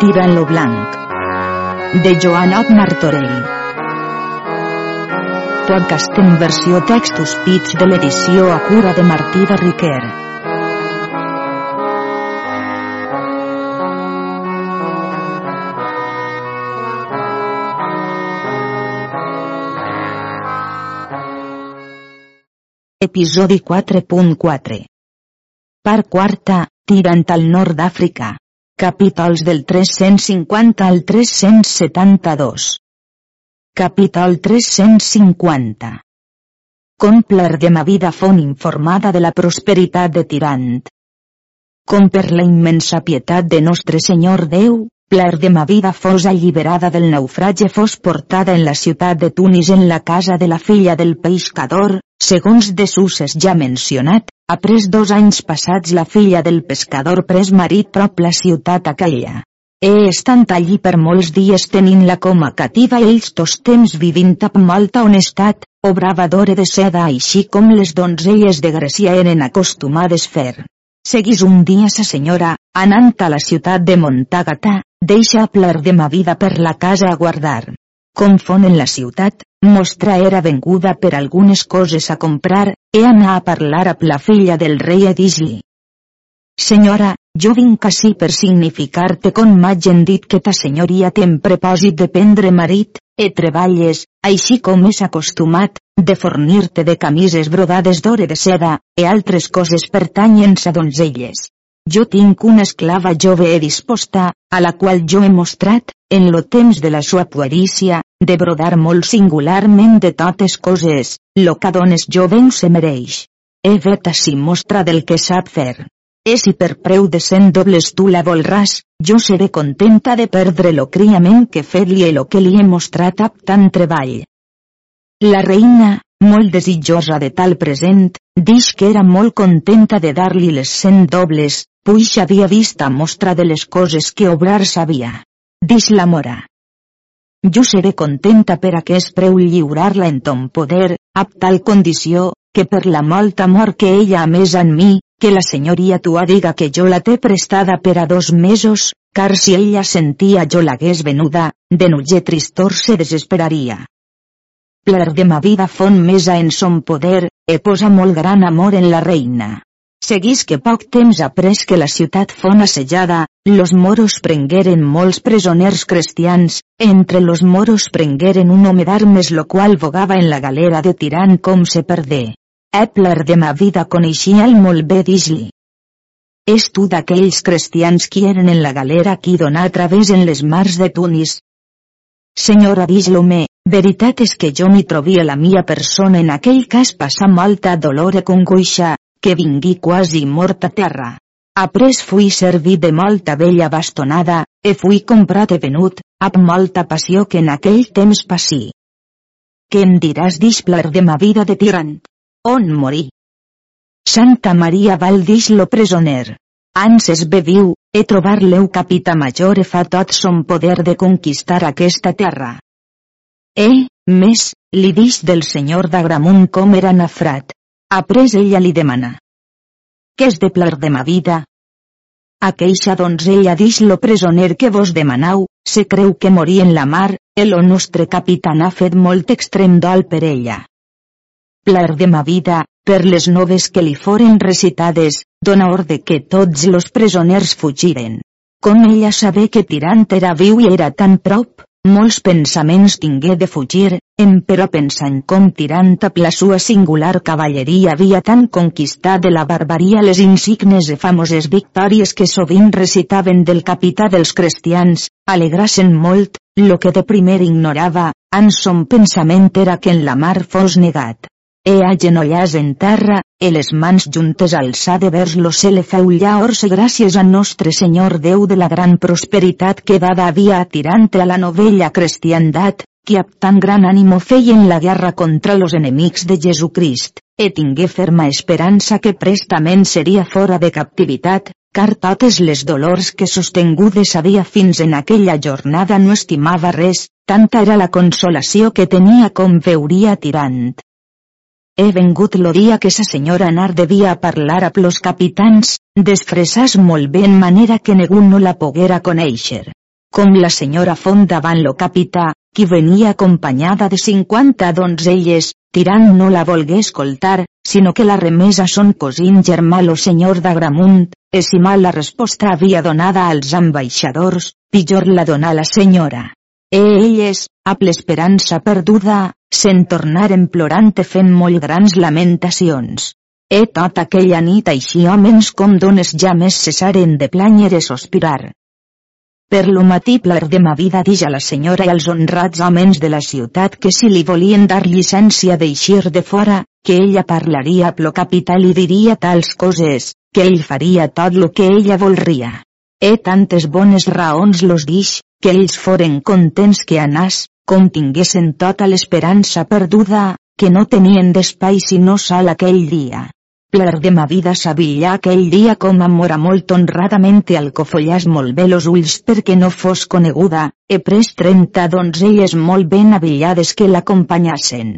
Tirant lo blanc. De Joanot Martorell. Podcast en versió textos pits de l'edició a cura de Martí de Riquer. Episodi 4.4 Part quarta, tirant al nord d'Àfrica. Capítols del 350 al 372. Capítol 350. Compler de ma vida font informada de la prosperitat de Tirant. Com per la immensa pietat de nostre Senyor Déu, vida fos alliberada del naufragi fos portada en la ciutat de Tunis en la casa de la filla del pescador, segons de Suses ja mencionat, après dos anys passats la filla del pescador pres marit prop la ciutat aquella. He estat allí per molts dies tenint-la com a cativa ells tos temps vivint amb molta honestat, obravadora de seda així com les donzelles de Grècia eren acostumades fer. Seguís un dia sa senyora, anant a la ciutat de Montagata, deixa pler de ma vida per la casa a guardar. Com fon en la ciutat, mostra era venguda per algunes coses a comprar, he anar a parlar amb la filla del rei Edisli. Senyora, jo vinc ací per significar-te com m'hagin dit que ta senyoria té en propòsit de prendre marit, e treballes, així com és acostumat, de fornir-te de camises brodades d'ore de seda, e altres coses pertanyents a donzelles. Jo tinc una esclava jove e disposta, a la qual jo he mostrat, en lo temps de la sua puerícia, de brodar molt singularment de totes coses, lo que dones jovent se mereix. He vet ací mostra del que sap fer. E si per preu de cent dobles tu la volràs, jo seré contenta de perdre lo criament que fet-li i lo que li he mostrat amb tant treball. La reina, molt desitjosa de tal present, dix que era molt contenta de dar-li les cent dobles, puix havia vist a mostra de les coses que obrar sabia. Dix la mora. Jo seré contenta per aquest preu lliurar-la en ton poder, amb tal condició, que per la molt amor que ella ha més en mi, que la senyoria tua diga que jo la té prestada per a dos mesos, car si ella sentia jo l'hagués venuda, de nuge tristor se desesperaria. Pler de ma vida fon mesa en son poder, e posa molt gran amor en la reina. Seguís que poc temps après que la ciutat fon assejada, los moros prengueren molts presoners cristians, entre los moros prengueren un home d'armes lo qual vogava en la galera de tirant com se perdé. Epler de ma vida coneixia el molt bé d'Isli. És tu d'aquells cristians qui eren en la galera qui donà a través en les mars de Tunis. Senyora d'Islome, veritat és que jo m'hi trobia la mia persona en aquell cas passar molta dolor e congoixa, que vingui quasi mort a terra. Après fui servit de molta bella bastonada, e fui comprat e venut, amb molta passió que en aquell temps passí. Què em diràs d'Ixplar de ma vida de tirant? On morí? Santa Maria val dix lo presoner. Anses beviu, e trobar l'eu capita major e fa tot son poder de conquistar aquesta terra. Eh, més, li dix del senyor d'Agramunt com era nafrat. Après ella li demana. Què és de plar de ma vida? Aqueixa donzella dix lo presoner que vos demanau, se creu que morí en la mar, el o nostre capità ha fet molt extrem dol per ella. Plar de ma vida, per les noves que li foren recitades, dona ordre que tots los presoners fugiren. Com ella sabé que Tirant era viu i era tan prop, molts pensaments tingué de fugir, em però pensant com Tirant amb la sua singular cavalleria havia tan conquistat de la barbaria les insignes i famoses victòries que sovint recitaven del capità dels cristians, alegrassen molt, lo que de primer ignorava, en son pensament era que en la mar fos negat. E agenollàs en terra, e les mans juntes alçade vers lo cel feu llaors gràcies a nostre Senyor Déu de la gran prosperitat que dada havia atirante a la novella cristiandat, qui amb tan gran ànimo feien la guerra contra los enemics de Jesucrist, e tingué ferma esperança que prestament seria fora de captivitat, car totes les dolors que sostengudes havia fins en aquella jornada no estimava res, tanta era la consolació que tenia com veuria tirant. He vengut lo dia que sa senyora anar devia parlar a plos capitans, desfresàs molt bé en manera que ningú no la poguera conèixer. com la senyora Font davant lo capità, qui venia acompanyada de 50 donzelles, tirant no la volgué escoltar, sinó que la remesa son cosín germà lo senyor d'Agramunt, e si mal la resposta havia donada als ambaixadors, pitjor la donà la senyora. E elles, amb l'esperança perduda, se'n tornaren plorant fent molt grans lamentacions. E tota aquella nit així homes com dones ja més cessaren de planyer i sospirar. Per lo matí pler de ma vida dix a la senyora i als honrats homes de la ciutat que si li volien dar llicència d'eixir de fora, que ella parlaria plo capital i diria tals coses, que ell faria tot lo que ella volria. E tantes bones raons los dix, que ells foren contents que anàs, com tinguessin tota l'esperança perduda, que no tenien d'espai sinó sol aquell dia pler de ma vida sabia aquell dia com amora molt honradament al cofollàs molt bé los ulls perquè no fos coneguda, he pres trenta donzelles molt ben avillades que l'acompanyassen.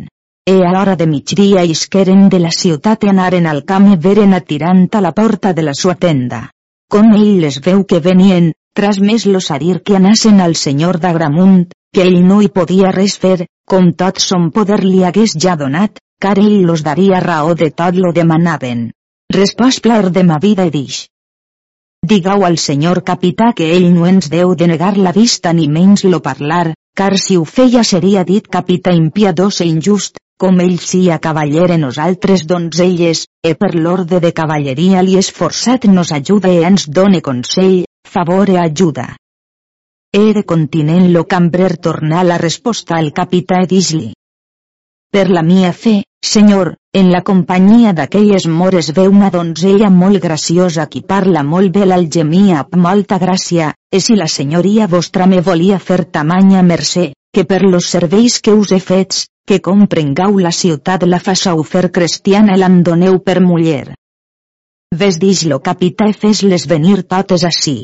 E a l'hora de migdia isqueren de la ciutat i anaren al camp i veren atirant a la porta de la sua tenda. Com ell les veu que venien, tras més lo sarir que anassen al senyor d'Agramunt, que ell no hi podia res fer, com tot son poder li hagués ja donat, car ell los daria raó de tot lo demanaven. Respòs plaer de ma vida i dix. Digau al senyor capità que ell no ens deu de negar la vista ni menys lo parlar, car si ho feia seria dit capità impiadós e injust, com ell sia cavaller en nosaltres donzelles, e per l'orde de cavalleria li esforçat nos ajuda e ens done consell, favor e ajuda. Ere continent lo cambrer tornar la resposta al capità dis-li. Per la mia fe, Senyor, en la companyia d'aquelles mores ve una donzella molt graciosa qui parla molt bé l'algemia amb molta gràcia, e si la senyoria vostra me volia fer tamanya mercè, que per los serveis que us he fets, que comprengau la ciutat la façau fer cristiana i l'em doneu per muller. Ves dix lo capità i fes-les venir totes així.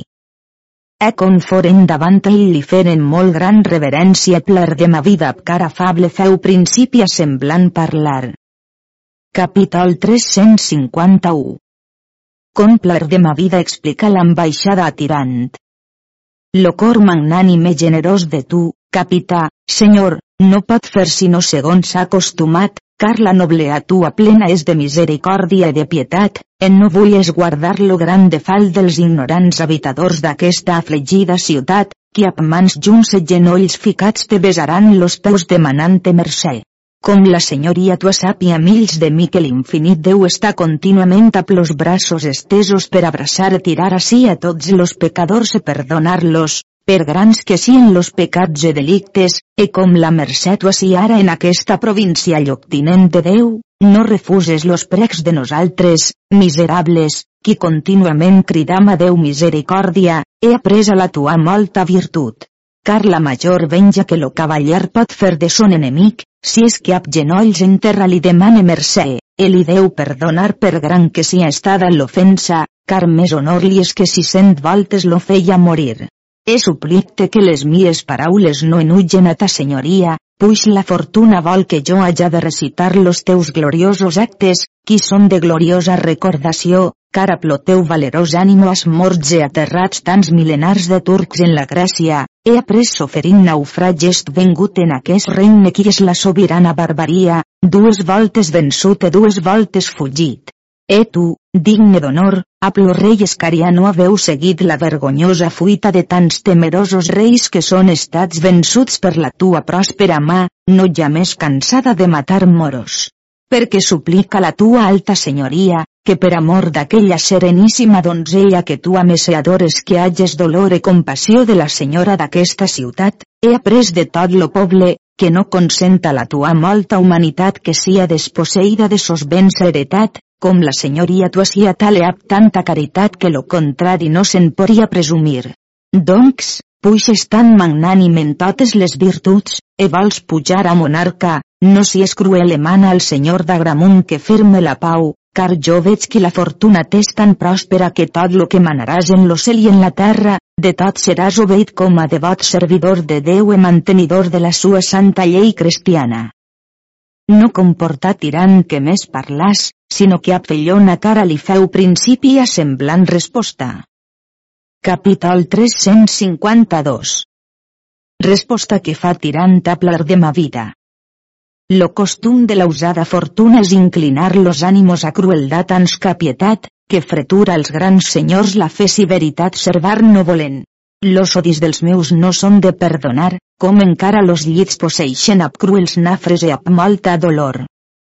E con foren davant ell li feren molt gran reverència pler de ma vida ab cara afable feu principi a semblant parlar. Capítol 351 Com pler de ma vida explica l'ambaixada a Tirant. Lo cor magnànime generós de tu, capità, senyor, no pot fer sinó segons s'ha acostumat, car la noblea tua plena és de misericòrdia i de pietat, en no vulles guardar lo gran de fal dels ignorants habitadors d'aquesta afligida ciutat, qui amb mans junts i genolls ficats te besaran los peus demanant-te mercè. Com la senyoria tua sàpia mills de mi que l'infinit Déu està contínuament amb los braços estesos per abraçar i tirar així a tots los pecadors i perdonar-los, per grans que sien los pecats e delictes, e com la mercè tu si ara en aquesta província lloctinent de Déu, no refuses los precs de nosaltres, miserables, qui contínuament cridam a Déu misericòrdia, he après a la tua molta virtut. Car la major venja que lo cavaller pot fer de son enemic, si és que ab genolls en terra li demane mercè, e li deu perdonar per gran que sia estada l'ofensa, car més honor li és que si cent voltes lo feia morir. He suplicte que les mies paraules no enugen a ta senyoria, puix la fortuna vol que jo haja de recitar los teus gloriosos actes, qui són de gloriosa recordació, car a teu valerós ànimo has morts e aterrats tants milenars de turcs en la Gràcia, he après soferint naufrages vengut en aquest regne qui és la sobirana barbaria, dues voltes vençut e dues voltes fugit. E tu, digne d'honor, a plo rei Escariano haveu seguit la vergonyosa fuita de tants temerosos reis que són estats vençuts per la tua pròspera mà, no ja més cansada de matar moros. Perquè suplica la tua alta senyoria, que per amor d'aquella sereníssima donzella que tu ames i adores que hages dolor i compassió de la senyora d'aquesta ciutat, he après de tot lo poble, que no consenta la tua molta humanitat que sia desposseïda de sos béns heretat, com la senyoria tu sia tal e tanta caritat que lo contrari no se'n podria presumir. Doncs, puixes tan magnànim en totes les virtuts, e vols pujar a monarca, no si és cruel emana al senyor d'Agramunt que firme la pau, car jo veig que la fortuna t'és tan pròspera que tot lo que manaràs en lo cel i en la terra, de tot seràs obeït com a devot servidor de Déu i mantenidor de la sua santa llei cristiana. No comportà tirant que més parlàs, sinó que a pellona cara li feu principi a semblant resposta. Capítol 352 Resposta que fa tirant a plar de ma vida. Lo costum de la usada fortuna és inclinar los ánimos a crueldat ans capietat, que fretura als grans senyors la fe si veritat servar no volen. Los odis dels meus no són de perdonar, com encara los llits posseixen ab cruels nafres i ab molta dolor.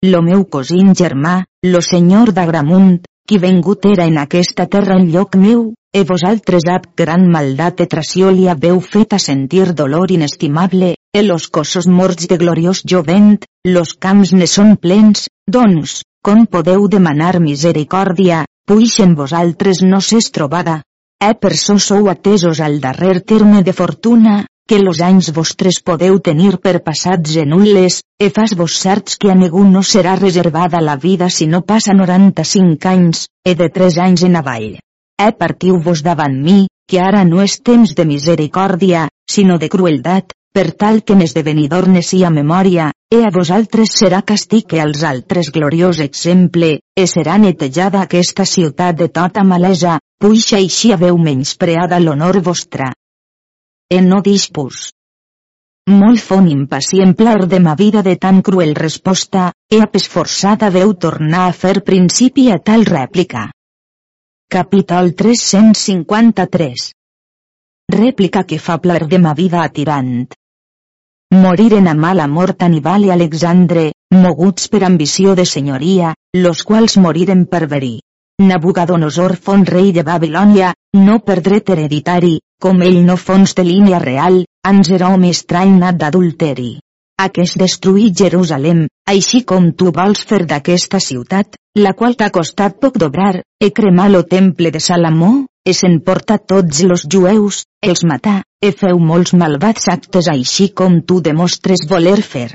Lo meu cosín germà, lo senyor d'Agramunt, qui vengut era en aquesta terra en lloc meu, e vosaltres ab gran maldat e tració li haveu fet a sentir dolor inestimable, e los cossos morts de gloriós jovent, los camps ne són plens, doncs, com podeu demanar misericòrdia, puix en vosaltres no s'és trobada. Per so sou atesos al darrer terme de fortuna, que los anys vostres podeu tenir per passats en nul·les, e fas vos certs que a ningú no serà reservada la vida si no passa 95 anys, e de 3 anys en avall. E partiu-vos davant mi, que ara no és temps de misericòrdia, sinó de crueldat, per tal que n'esdevenidor ne sia memòria, e a vosaltres serà castig que als altres gloriós exemple, e serà netejada aquesta ciutat de tota malesa, puixa així haveu menyspreada l'honor vostra en no dispus. Molt fon impacient plar de ma vida de tan cruel resposta, e esforçada veu tornar a fer principi a tal rèplica. Capítol 353 Rèplica que fa plar de ma vida a tirant. Moriren a mala mort Aníbal i Alexandre, moguts per ambició de senyoria, los quals moriren per verí. Nabucodonosor fon rei de Babilònia, no per dret hereditari, com ell no fons de línia real, ans era home estrany nat d'adulteri. Aquest destruí Jerusalem, així com tu vols fer d'aquesta ciutat, la qual t'ha costat poc dobrar, e cremar lo temple de Salamó, e s'emporta tots los jueus, els matà, e feu molts malvats actes així com tu demostres voler fer.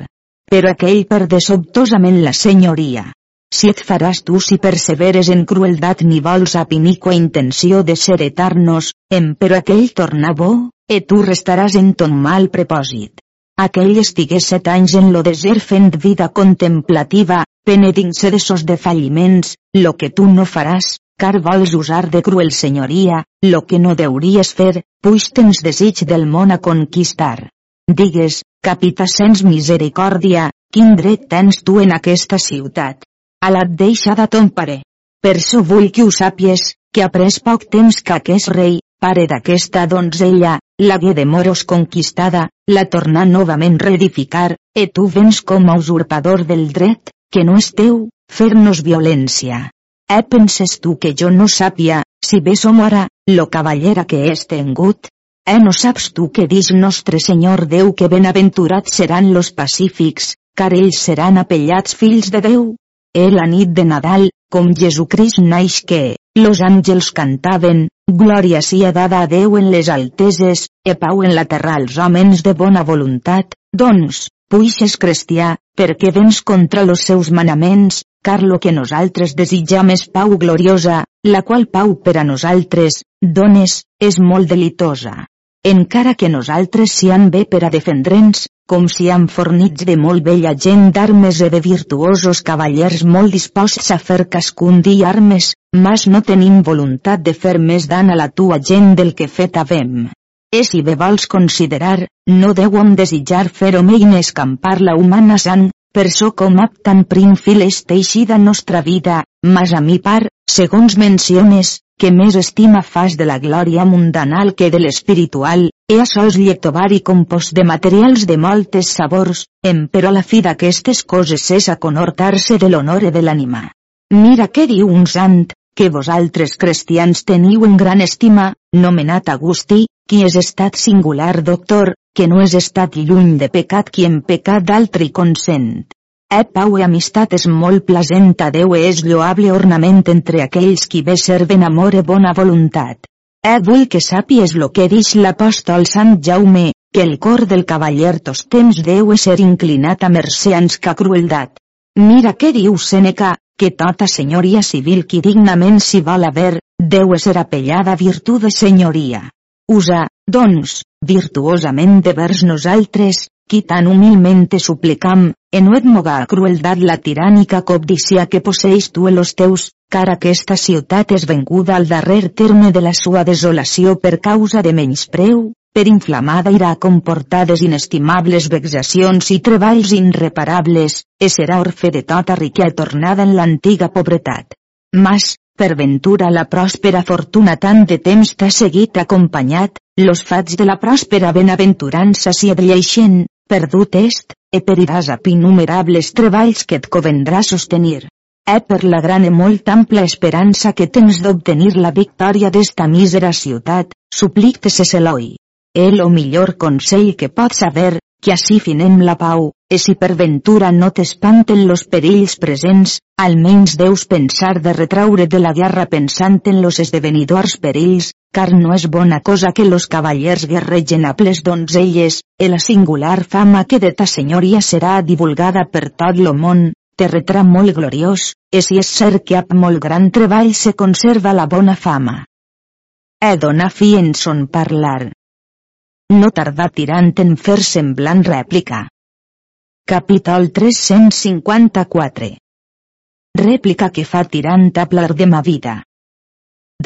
Però aquell perdé sobtosament la senyoria, si et faràs tu si perseveres en crueldat ni vols a piniqua intenció de ser eternos, em però aquell torna bo, e tu restaràs en ton mal prepòsit. Aquell estigué set anys en lo desert fent vida contemplativa, penedint-se de sos defalliments, lo que tu no faràs, car vols usar de cruel senyoria, lo que no deuries fer, puix tens desig del món a conquistar. Digues, capità sens misericòrdia, quin dret tens tu en aquesta ciutat? A la deixa de ton pare. Per so vull que ho sàpies, que ha pres poc temps que aquest rei, pare d'aquesta donzella, l'hagué de moros conquistada, la tornà novament reedificar, e tu vens com a usurpador del dret, que no és teu, fer-nos violència. E penses tu que jo no sàpia, si bé som ara, lo cavallera que és tengut? E no saps tu que dix nostre Senyor Déu que benaventurats seran los pacífics, car ells seran apellats fills de Déu? E la nit de Nadal, com Jesucrist naix que, los àngels cantaven, glòria sia dada a Déu en les alteses, e pau en la terra als homes de bona voluntat, doncs, puixes cristià, perquè vens contra los seus manaments, car lo que nosaltres desitjam és pau gloriosa, la qual pau per a nosaltres, dones, és molt delitosa. Encara que nosaltres sian bé per a defendre'ns, com si han fornits de molt bella gent d'armes i de virtuosos cavallers molt disposts a fer cascun dia armes, mas no tenim voluntat de fer més dan a la tua gent del que fet havem. E si bé vols considerar, no deuem desitjar fer-ho i escampar la humana sang, per so com ap tan prim fil és nostra vida, mas a mi par, segons menciones, que més estima fas de la glòria mundanal que de l'espiritual, e això és lletovar i compost de materials de moltes sabors, em però la fi d'aquestes coses és a conortar-se de l'honor de l'ànima. Mira què diu un sant, que vosaltres cristians teniu en gran estima, nomenat Agustí, qui és estat singular doctor, que no és estat lluny de pecat qui en pecat d'altri consent. E pau i amistat és molt plasent a Déu e és lloable ornament entre aquells qui bé serven amor e bona voluntat. E vull que sàpies lo que dix l'apòstol Sant Jaume, que el cor del cavaller tos temps deu ser inclinat a merceans ca crueldat. Mira què diu Sèneca, que tota senyoria civil qui dignament s'hi vol haver, deu ser apellada virtut de senyoria. Usa, doncs, virtuosament de vers nosaltres, qui tan humilment te suplicam, en et moga a crueldat la tirànica cobdícia que posseix tu en los teus, car aquesta ciutat és venguda al darrer terme de la sua desolació per causa de menyspreu, per inflamada ira comportades inestimables vexacions i treballs irreparables, e serà orfe de tota riquea tornada en l'antiga pobretat. Mas, per ventura la pròspera fortuna tant de temps t'ha seguit acompanyat, los fats de la pròspera benaventurança si adlleixen, perdut est, e periràs a innumerables treballs que et covendrà sostenir. E per la gran e molt ampla esperança que tens d'obtenir la victòria d'esta mísera ciutat, suplic-te Eloi. E lo millor consell que pots saber, que així finem la pau, e si per ventura no t'espanten los perills presents, almenys deus pensar de retraure de la guerra pensant en los esdevenidors perills, car no és bona cosa que los cavallers guerregen a ples donzelles, e la singular fama que de ta senyoria serà divulgada per tot lo món, te retrà molt gloriós, e si és cert que ap molt gran treball se conserva la bona fama. E dona fi en son parlar. No tardà tirant en fer semblant rèplica. Capítol 354 Rèplica que fa tirant a plar de ma vida.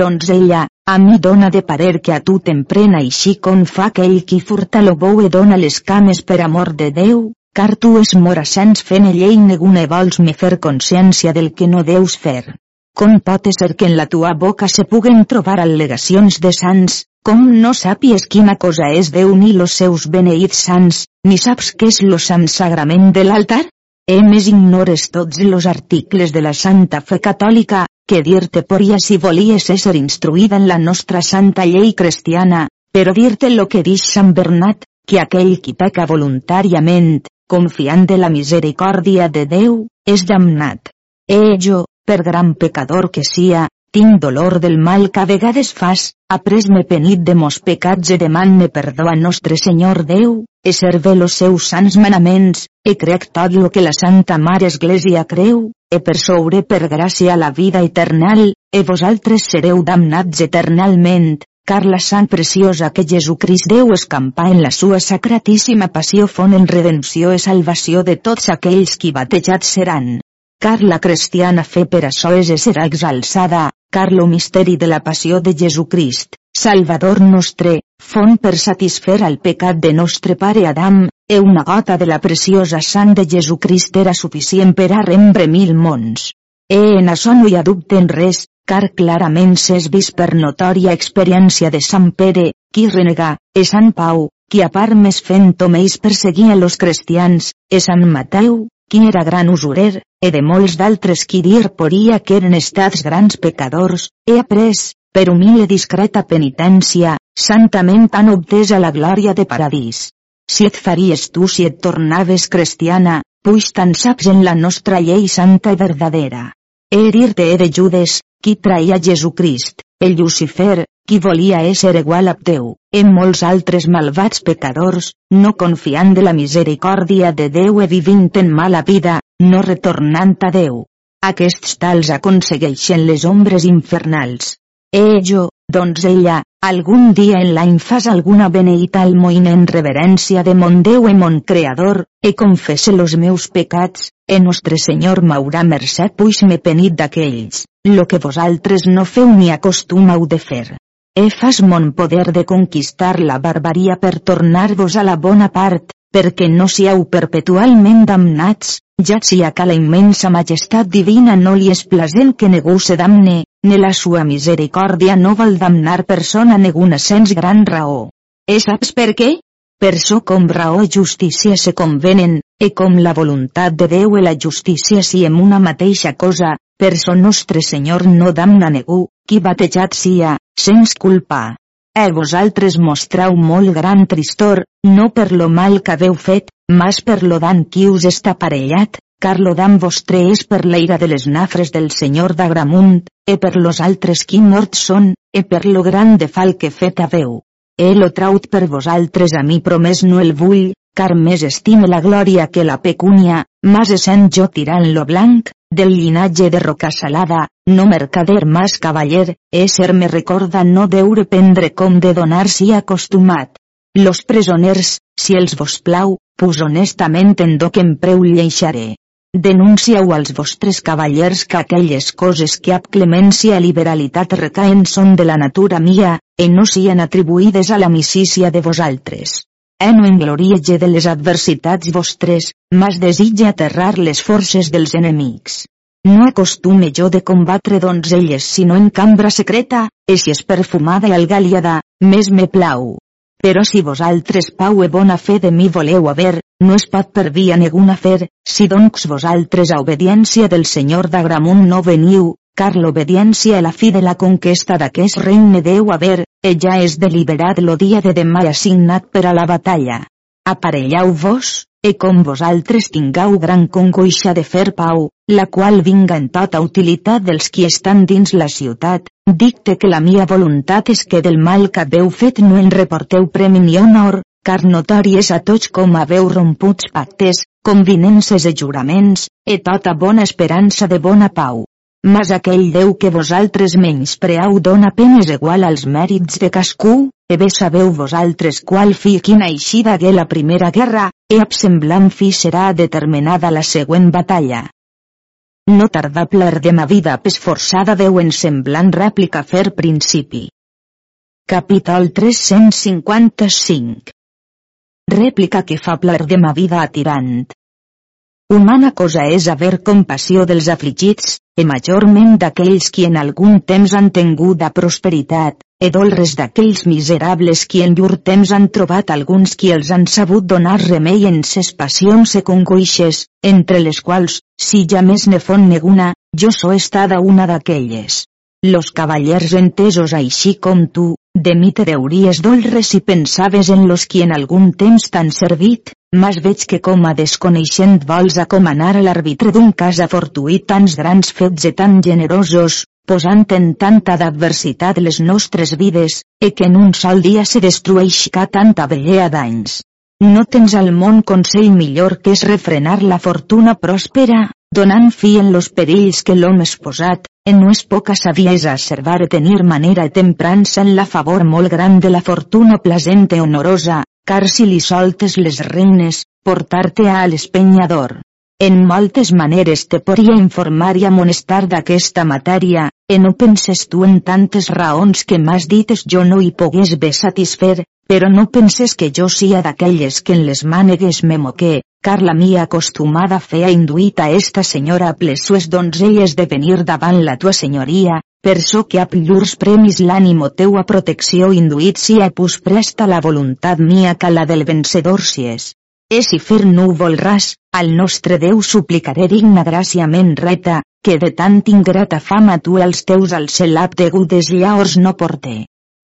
Doncs ella, a mi dona de parer que a tu t'emprena així com fa aquell qui furta lo bou e dona les cames per amor de Déu, car tu es morassens fent llei neguna vols me fer consciència del que no deus fer. Com pot ser que en la tua boca se puguen trobar al·legacions de sants, com no sàpies quina cosa és Déu ni los seus beneïts sants, ni saps què és lo sant sagrament de l'altar? E més ignores tots los articles de la Santa Fe Catòlica, que dir-te poria si volies ésser instruïda en la nostra santa llei cristiana, però dir-te lo que dix Sant Bernat, que aquell qui peca voluntàriament, confiant de la misericòrdia de Déu, és damnat. E jo, per gran pecador que sia, tinc dolor del mal que a vegades fas, après-me penit de mos pecats e deman-me perdó a nostre Senyor Déu, e serve los seus sants manaments, e crec tot lo que la Santa Mare Església creu, e per sobre per gràcia la vida eternal, e vosaltres sereu damnats eternalment, car la sang preciosa que Jesucrist Déu escampà en la sua sacratíssima passió font en redenció e salvació de tots aquells qui batejats seran. Car la cristiana fe per això és i serà exalçada, car lo misteri de la passió de Jesucrist, Salvador nostre, font per satisfer al pecat de nostre pare Adam, e una gota de la preciosa sang de Jesucrist era suficient per a rembre mil mons. E en això no hi ha dubte en res, car clarament s'és vist per notòria experiència de Sant Pere, qui renegà, e Sant Pau, qui a part més fent homeis perseguia los cristians, e Sant Mateu, qui era gran usurer, e de molts d'altres qui dir poria que eren estats grans pecadors, e après, per humil i discreta penitència, santament han obtès a la glòria de paradís. Si et faries tu si et tornaves cristiana, puix tan saps en la nostra llei santa i verdadera. Herir-te de Judes, qui traïa Jesucrist, el Lucifer, qui volia ésser igual a Déu, en molts altres malvats pecadors, no confiant de la misericòrdia de Déu e vivint en mala vida, no retornant a Déu. Aquests tals aconsegueixen les ombres infernals. E jo, doncs ella, algun dia en l'any fas alguna beneïta al moïn en reverència de mon Déu e mon Creador, e confesse los meus pecats, e nostre Senyor m'haurà mercè puix me penit d'aquells, lo que vosaltres no feu ni acostumau de fer. E fas mon poder de conquistar la barbaria per tornar-vos a la bona part, perquè no siau perpetualment damnats, sia que la immensa majestat divina no li és plasent que ningú se damne, ne la sua misericòrdia no vol damnar persona neguna sens gran raó. E saps per què? Per so com raó justícia se convenen, e com la voluntat de Déu i la justícia si en una mateixa cosa, per so nostre Senyor no damna ningú, qui batejat sia, sens culpa. E vosaltres mostrau molt gran tristor, no per lo mal que haveu fet, mas per lo dan qui us està aparellat, car lo dan vostre és per l'aire de les nafres del Senyor d'Agramunt, e per los altres qui morts són, e per lo gran de fal que fet haveu. E lo traut per vosaltres a mi promès no el vull, car més estime la glòria que la pecúnia, mas essent jo tirant lo blanc, del llinatge de roca salada, no mercader mas cavaller, ésser me recorda no deure prendre com de donar-s'hi acostumat. Los presoners, si els vos plau, pus honestament en do que em preu lleixaré. Denuncieu als vostres cavallers que aquelles coses que ab clemència i liberalitat recaen són de la natura mia, e no sien atribuïdes a la misícia de vosaltres. E no engloriege de les adversitats vostres, mas desitge aterrar les forces dels enemics. No acostume jo de combatre donzelles sinó en cambra secreta, e si és perfumada i algaliada, més me plau. Però si vosaltres pau e bona fe de mi voleu haver, no es pot per via neguna fer, si doncs vosaltres a obediència del Senyor d'Agramunt no veniu, car l'obediència a la fi de la conquesta d'aquest regne deu haver, e ja és deliberat lo dia de demà assignat per a la batalla. Aparellau-vos, e com vosaltres tingau gran congoixa de fer pau, la qual vinga en tota utilitat dels qui estan dins la ciutat, dicte que la mia voluntat és que del mal que haveu fet no en reporteu premi ni honor, car notori és a tots com haveu romputs pactes, convinences i juraments, e tota bona esperança de bona pau. Mas aquell Déu que vosaltres menyspreau dona penes igual als mèrits de cascú, e bé sabeu vosaltres qual fi quina eixida hagué la primera guerra, e ab semblant fi serà determinada la següent batalla. No tardà pler de ma vida pes forçada Déu en semblant rèplica fer principi. Capítol 355 Rèplica que fa pler de ma vida atirant. Humana cosa és haver compassió dels afligits, e majorment d'aquells qui en algun temps han tingut a prosperitat, e dolres d'aquells miserables qui en llur temps han trobat alguns qui els han sabut donar remei en ses passions e congoixes, entre les quals, si ja més ne fon neguna, jo so estada una d'aquelles. Los cavallers entesos així com tu, de mi te deuries dolres si pensaves en los qui en algun temps t'han servit, mas veig que com a desconeixent vols acomanar a l'arbitre d'un cas afortuït tants grans fets i tan generosos, posant en tanta d'adversitat les nostres vides, e que en un sol dia se destrueixca tanta bellea d'anys. No tens al món consell millor que és refrenar la fortuna pròspera, donant fi en los perills que l'home és posat, en no és poca saviesa servar tenir manera temprança en la favor molt gran de la fortuna plasent i honorosa, car si li soltes les regnes, portar-te a l'espenyador. En moltes maneres te podria informar i amonestar d'aquesta matèria, e no penses tu en tantes raons que m'has dites jo no hi pogués bé satisfer, però no penses que jo sia d'aquelles que en les mànegues me moqué, car la mia acostumada fe ha induït a esta senyora a ples sues donzelles de venir davant la tua senyoria, per so que a llurs premis l'ànimo teu a protecció induït si a pus presta la voluntat mia que la del vencedor si és. E si fer núvol ras, al nostre Déu suplicaré digna gràciament reta, que de tant ingrata fama tu els teus al celap degudes llaors no porté.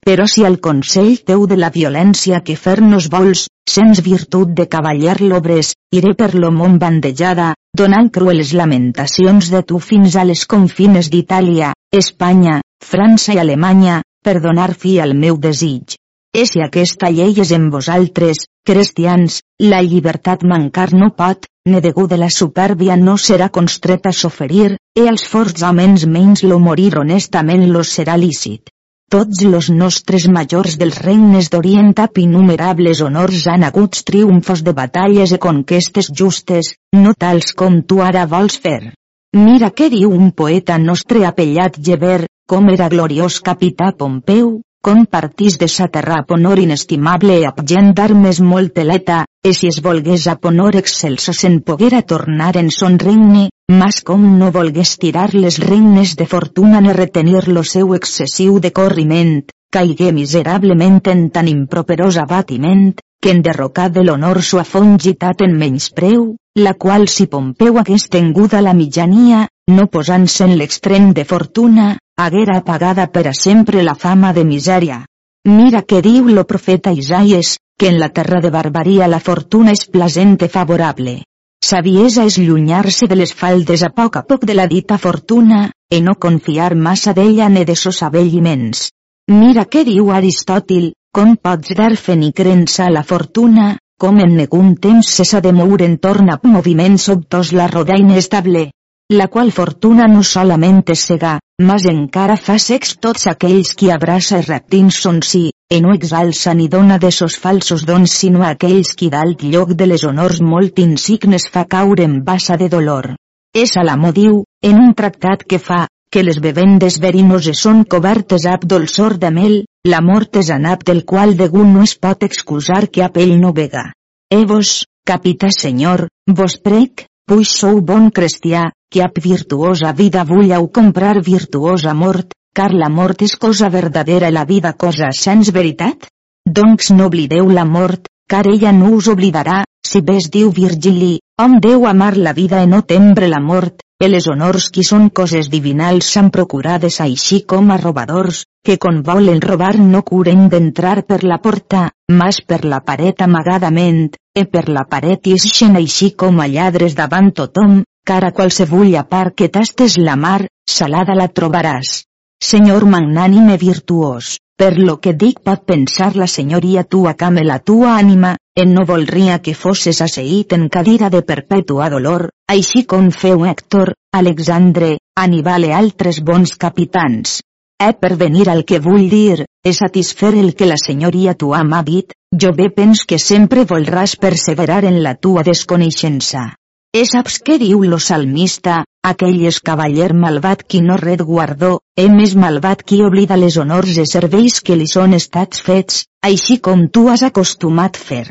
Però si el consell teu de la violència que fer-nos vols, sens virtut de cavaller l'obres, iré per lo món bandejada, donant crueles lamentacions de tu fins a les confines d'Itàlia, Espanya, França i Alemanya, per donar fi al meu desig. E si aquesta llei és en vosaltres, cristians, la llibertat mancar no pot, ne de la supèrbia no serà constret a soferir, e als homes menys lo morir honestament los serà lícit. Tots los nostres majors dels regnes d'Orient ap innumerables honors han hagut triomfos de batalles i conquestes justes, no tals com tu ara vols fer. Mira què diu un poeta nostre apellat Geber, com era gloriós capità Pompeu, com partís de saterrap honor inestimable e gent d'armes molt eleta, e si es volgués a honor excelso se'n poguera tornar en son regne, mas com no volgués tirar les regnes de fortuna ni retenir lo seu excessiu de corriment, caigué miserablement en tan improperós abatiment, que en derrocar de l'honor sua fongitat en menyspreu, la qual si Pompeu hagués tenguda la mitjania, no posant-se en l'extrem de fortuna, haguera apagada per a sempre la fama de misèria. Mira què diu lo profeta Isaies, que en la terra de barbaria la fortuna és plasent i favorable. Saviesa és llunyar-se de les faldes a poc a poc de la dita fortuna, e no confiar massa d'ella ne de sos avelliments. Mira què diu Aristòtil, com pots dar fe ni a la fortuna, com en negun temps se s'ha de moure en torn a moviments sobtos la roda inestable, la qual fortuna no solament és cega, mas encara fa secs tots aquells qui abraça i reptins son si, e no exalça ni dona de sos falsos dons sinó a aquells qui d'alt lloc de les honors molt insignes fa caure en bassa de dolor. És l'amo diu, en un tractat que fa, que les bevendes verinoses són cobertes ab dolçor de mel, la mort és anap del qual degun no es pot excusar que a pell no vega. E vos, capità senyor, vos prec, puix sou bon cristià, que ap virtuosa vida vulleu comprar virtuosa mort, car la mort és cosa verdadera i la vida cosa sens veritat? Doncs no oblideu la mort, car ella no us oblidarà, si ves diu Virgili, hom deu amar la vida i no tembre la mort, i les honors qui són coses divinals s'han procurades així com a robadors, que quan volen robar no curen d'entrar per la porta, mas per la paret amagadament, e per la paret ixen així com a lladres davant tothom, car a qualsevulla part que tastes la mar, salada la trobaràs. Senyor magnànime virtuós, per lo que dic pot pensar la senyoria tua came la tua ànima, en no volria que fosses asseït en cadira de perpètua dolor, així com feu Héctor, Alexandre, Aníbal e altres bons capitans. Eh per venir al que vull dir, és satisfer el que la senyoria tua m'ha dit, jo bé pens que sempre volràs perseverar en la tua desconeixença. E saps què diu lo salmista, aquell és cavaller malvat qui no red guardó, e més malvat qui oblida les honors i serveis que li són estats fets, així com tu has acostumat fer.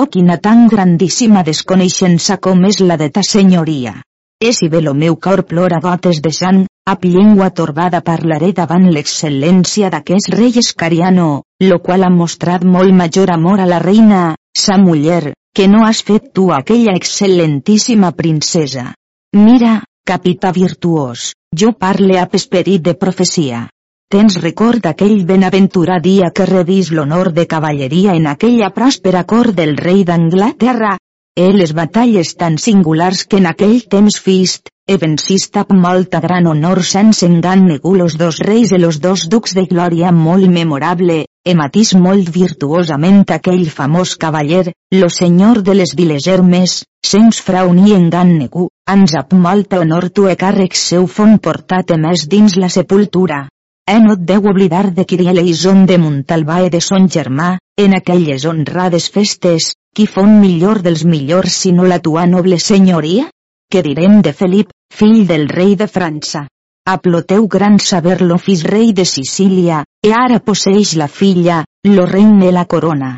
Oh quina tan grandíssima desconeixença com és la de ta senyoria. E si bé lo meu cor plora gotes de sang, ap llengua torbada parlaré davant l'excel·lència d'aquest rei escariano, lo qual ha mostrat molt major amor a la reina, sa muller, que no has fet tu aquella excel·lentíssima princesa. Mira, capità virtuós, jo parle a esperit de profecia. Tens record d'aquell benaventurat dia que rebis l'honor de cavalleria en aquella pròspera cort del rei d'Anglaterra? E les batalles tan singulars que en aquell temps fist, e vencist amb molta gran honor sense engan negu los dos reis de los dos ducs de glòria molt memorable, e matís molt virtuosament aquell famós cavaller, lo senyor de les viles Hermes, sens frau ni engan negu, ans ap molta honor tu e càrrec seu fon portat més dins la sepultura. E no et deu oblidar de Kirieleison de Montalbà e de son germà, en aquelles honrades festes, qui fon millor dels millors sinó la tua noble senyoria? Què direm de Felip, fill del rei de França? Aploteu gran saber lo fis rei de Sicília, e ara posseix la filla, lo regne la corona.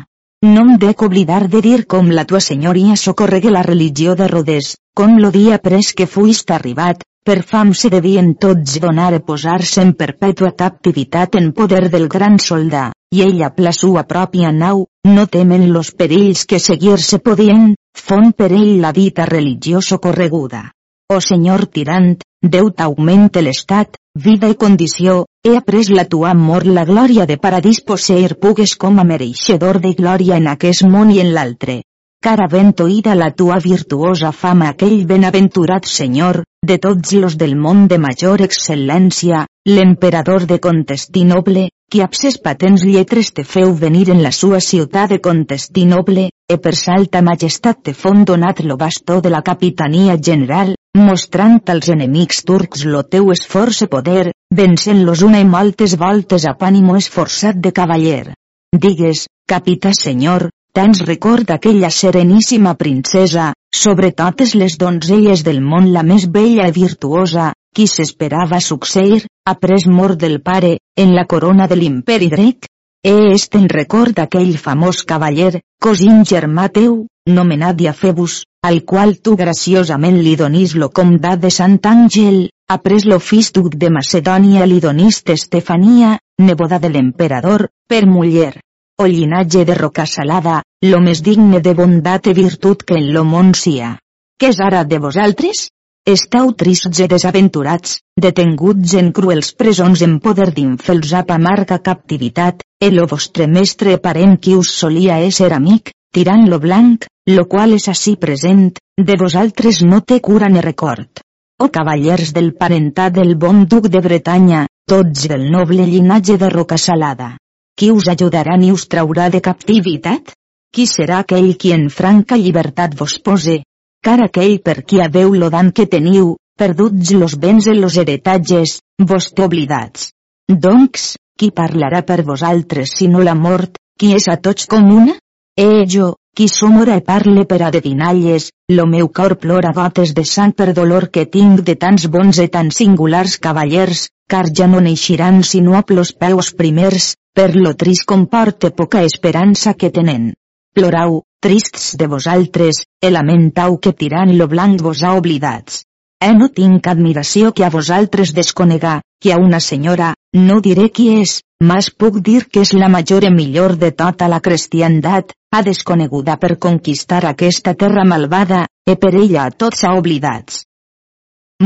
No em dec oblidar de dir com la tua senyoria socorregue la religió de Rodes, com lo dia pres que fuist arribat, per fam se devien tots donar a posar-se en perpètua captivitat en poder del gran soldà, i ella la sua pròpia nau, no temen los perills que seguir-se podien, fon per ell la dita religió socorreguda. O senyor tirant, Déu t'augmente l'estat, vida i condició, he après la tua amor la glòria de paradís posseir pugues com a mereixedor de glòria en aquest món i en l'altre. Cara ben oïda la tua virtuosa fama aquell benaventurat senyor, de tots los del món de major excel·lència, l'emperador de Contestinoble, qui abses patents lletres te feu venir en la sua ciutat de Contestinoble, e per salta majestat te fon donat lo bastó de la capitania general, mostrant als enemics turcs lo teu esforç e poder, vencent-los una i moltes voltes a pànimo esforçat de cavaller. Digues, capità senyor, tens record d'aquella sereníssima princesa, sobre totes les donzelles del món la més bella i virtuosa, qui s'esperava succeir, après mort del pare, en la corona de l'imperi grec? E est en record d'aquell famós cavaller, cosín germà teu, nomenat Diafebus, al qual tu graciosament li donis lo comdat de Sant Àngel, après l'ofís duc de Macedònia li doniste Estefania, neboda de l'emperador, per muller. O llinatge de roca salada, lo més digne de bondat i virtut que en lo món sia. Què és ara de vosaltres? Estau trists i desaventurats, detenguts en cruels presons en poder d'infels a amarga captivitat, el vostre mestre parent qui us solia ésser amic, tirant lo blanc, lo qual és així present, de vosaltres no té cura ni record. O cavallers del parentat del bon duc de Bretanya, tots del noble llinatge de roca salada. Qui us ajudarà ni us traurà de captivitat? Qui serà aquell qui en franca llibertat vos pose? Car aquell per qui haveu lo dan que teniu, perduts los béns en los heretatges, vos té oblidats. Doncs, qui parlarà per vosaltres sinó la mort, qui és a tots comuna? Eh jo, qui som ora e parle per adevinalles, lo meu cor plora gotes de sang per dolor que tinc de tants bons e tan singulars cavallers, car ja no neixiran sinó a plos peus primers, per lo trist comporte poca esperança que tenen. Plorau, trists de vosaltres, e lamentau que tirant lo blanc vos ha oblidats. Eh no tinc admiració que a vosaltres desconegar, que a una senyora, no diré qui és, mas puc dir que és la major i millor de tota la cristiandat, ha desconeguda per conquistar aquesta terra malvada, e per ella a tots ha oblidats.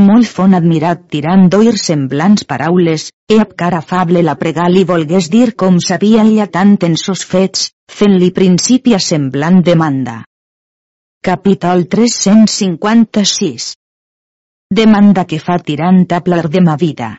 Molt fon admirat tirant d'oir semblants paraules, e amb cara afable la pregar li volgués dir com sabia ella tant en sos fets, fent-li principi a semblant demanda. Capítol 356 Demanda que fa tirant a plar de ma vida.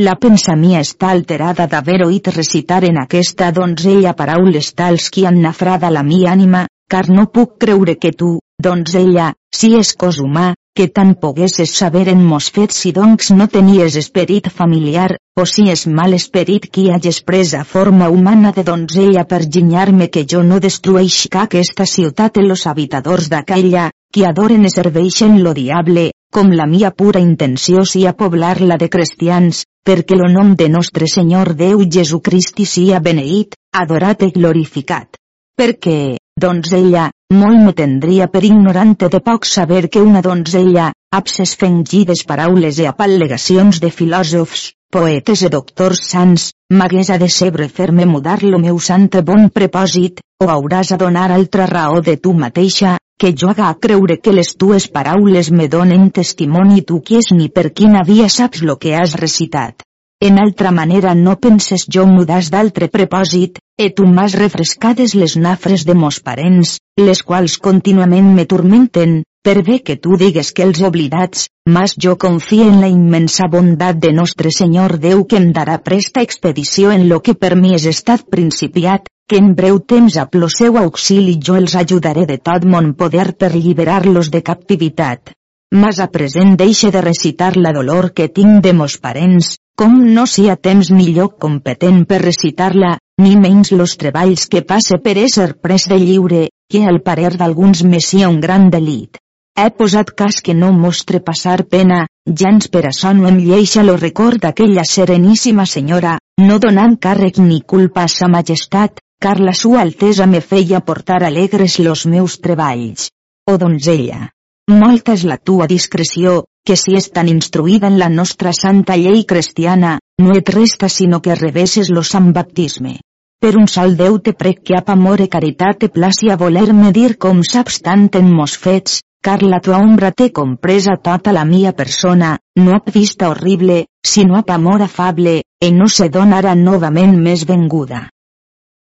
La pensamia està alterada d'haver oït recitar en aquesta donzella paraules tals que han nafrada la mi ànima, car no puc creure que tu, donzella, si és cos humà, que tant poguesses saber en mos fets si doncs no tenies esperit familiar, o si és mal esperit qui hages presa forma humana de donzella per ginyar-me que jo no destrueixca aquesta ciutat en los habitadors d'aquella, qui adoren i serveixen lo diable, com la mia pura intenció sia poblar-la de cristians, perquè lo nom de nostre Senyor Déu Jesucristi sia beneït, adorat i glorificat. Perquè, donzella, molt me tendria per ignorante de poc saber que una donzella, abses fengides paraules i apal·legacions de filòsofs, poetes i doctors sants, m'hagués a de sebre fer-me mudar lo meu sant bon propòsit, o hauràs a donar altra raó de tu mateixa, que jo haga creure que les tues paraules me donen testimoni tu qui és ni per quina via saps lo que has recitat. En altra manera no penses jo mudas d'altre propòsit, e tu m'has refrescades les nafres de mos parents, les quals contínuament me turmenten, per bé que tu digues que els oblidats, mas jo confio en la immensa bondat de nostre Senyor Déu que em darà presta expedició en lo que per mi és estat principiat, que en breu temps a plo seu auxili jo els ajudaré de tot mon poder per lliberar-los de captivitat. Mas a present deixe de recitar la dolor que tinc de mos parents, com no sia temps ni lloc competent per recitar-la, ni menys los treballs que passe per ésser pres de lliure, que al parer d'alguns me sia un gran delit. He posat cas que no mostre passar pena, jans per això no em lleixa lo record d'aquella sereníssima senyora, no donant càrrec ni culpa a sa majestat, car la sua altesa me feia portar alegres los meus treballs. O oh, donzella! Molta és la tua discreció, que si és tan instruïda en la nostra santa llei cristiana, no et resta sinó que revesses lo sant baptisme. Per un sol Déu te prec que ap amor e caritat te placi a voler-me dir com saps tant en mos fets, car la tua ombra té compresa tota la mia persona, no ap vista horrible, sinó ap amor afable, e no se donarà novament més venguda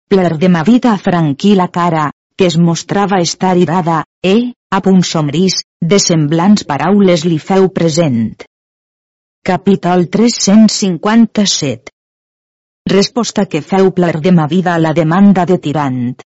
pler de ma vida franquí la cara, que es mostrava estar irada, e, a punt somris, de semblants paraules li feu present. Capítol 357 Resposta que feu pler de ma vida a la demanda de tirant.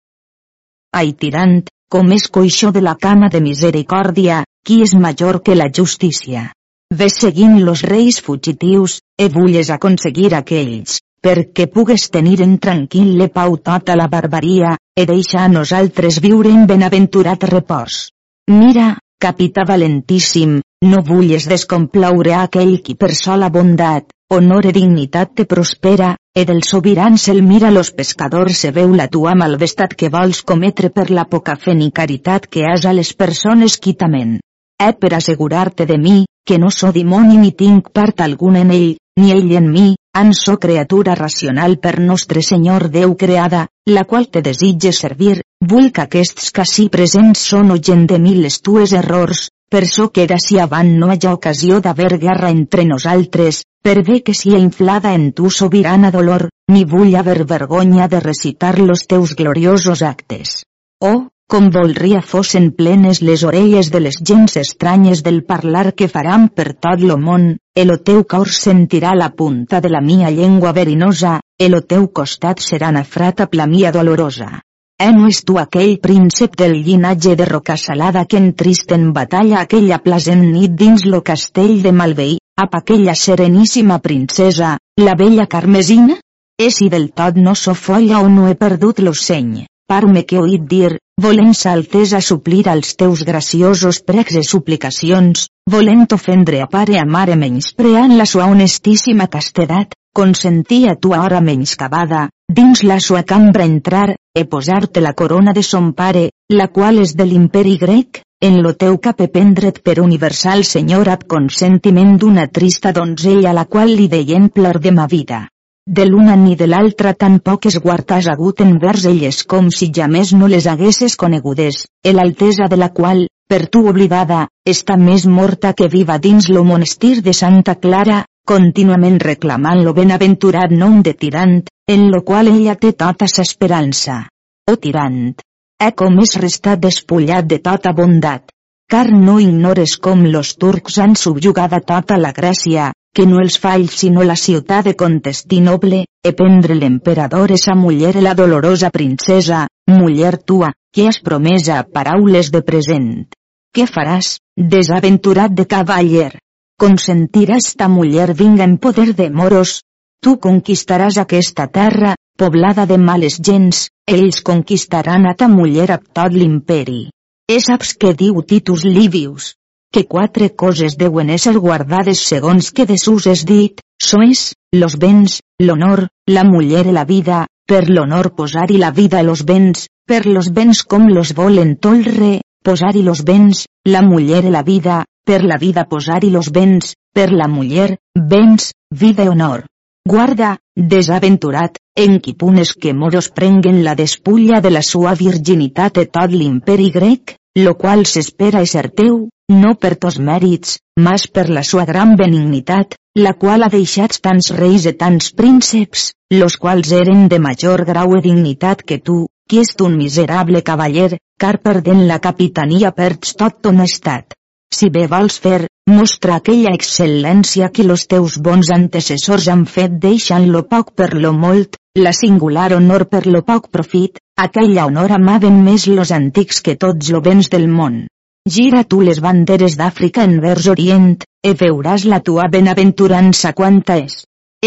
Ai tirant, com és coixó de la cama de misericòrdia, qui és major que la justícia. Ves seguint los reis fugitius, e vulles aconseguir aquells, perquè pugues tenir en tranquil·le pau tota la barbaria, e deixa a nosaltres viure en benaventurat repòs. Mira, capità valentíssim, no vulles descomplaure a aquell qui per sola bondat, honor i dignitat te prospera, e del sobiran se'l mira los pescadors se veu la tua malvestat que vols cometre per la poca fe ni caritat que has a les persones quitament. He per assegurar-te de mi, que no so dimoni ni tinc part alguna en ell, ni ell en mi, en so criatura racional per nostre Senyor Déu creada, la qual te desitge servir, vull que aquests que sí presents són o gent de mil les tues errors, per so que era si avant no hi ha ocasió d'haver guerra entre nosaltres, per bé que sia inflada en tu sobirana dolor, ni vull haver vergonya de recitar los teus gloriosos actes. Oh, com voldria fossin plenes les orelles de les gens estranyes del parlar que faran per tot lo món, el teu cor sentirà la punta de la mia llengua verinosa, el teu costat serà nafrat amb la mia dolorosa. Eh no és tu aquell príncep del llinatge de roca salada que en trist en batalla aquella plasent nit dins lo castell de Malveí, ap aquella sereníssima princesa, la bella Carmesina? E si del tot no so folla o no he perdut l'oceny, parme que oït dir, volent sa altesa suplir als teus graciosos pregs e suplicacions, volent ofendre a pare a mare menyspreant la sua honestíssima castedat, consentia tu hora menyscabada, dins la sua cambra entrar, e posar-te la corona de son pare, la qual és de l'imperi grec, en lo teu cap e prendre't per universal senyor ab consentiment d'una trista donzella la qual li deien plor de ma vida. De l'una ni de l'altra tampoc es guardas hagut envers elles com si jamés no les haguesses conegudes, el altesa de la qual, per tu oblidada, està més morta que viva dins lo monestir de Santa Clara, contínuament reclamant lo benaventurat nom de tirant, en lo qual ella té tota s'esperança. O tirant! Eh com és restat despullat de tota bondat. Car no ignores com los turcs han subjugada tota la Grècia, que no els falls sinó la ciutat de Contestinoble, e prendre l'emperador esa muller la dolorosa princesa, muller tua, que has promesa paraules de present. Què faràs, desaventurat de cavaller? Consentiràs ta muller vinga en poder de moros, Tu conquistaràs aquesta terra, poblada de males gens, ells conquistaran a ta muller a tot l'imperi. E saps què diu Titus Livius? Que quatre coses deuen ésser guardades segons que de sus és dit, sois, los béns, l'honor, la muller i la vida, per l'honor posar-hi la vida i los béns, per los béns com los volen tolre, posar-hi los béns, la muller i la vida, per la vida posar-hi los béns, per la muller, béns, vida i honor. Guarda, desaventurat, en qui punes que moros prenguen la despulla de la sua virginitat e tot l'imperi grec, lo qual s'espera ser teu, no per tos mèrits, mas per la sua gran benignitat, la qual ha deixat tants reis e tants prínceps, los quals eren de major grau e dignitat que tu, qui és un miserable cavaller, car perdent la capitania perds tot ton estat. Si bé vols fer, mostra aquella excel·lència que los teus bons antecessors han fet deixant lo poc per lo molt, la singular honor per lo poc profit, aquella honor amaven més los antics que tots lo del món. Gira tu les banderes d'Àfrica envers Orient, e veuràs la tua benaventurança quanta és.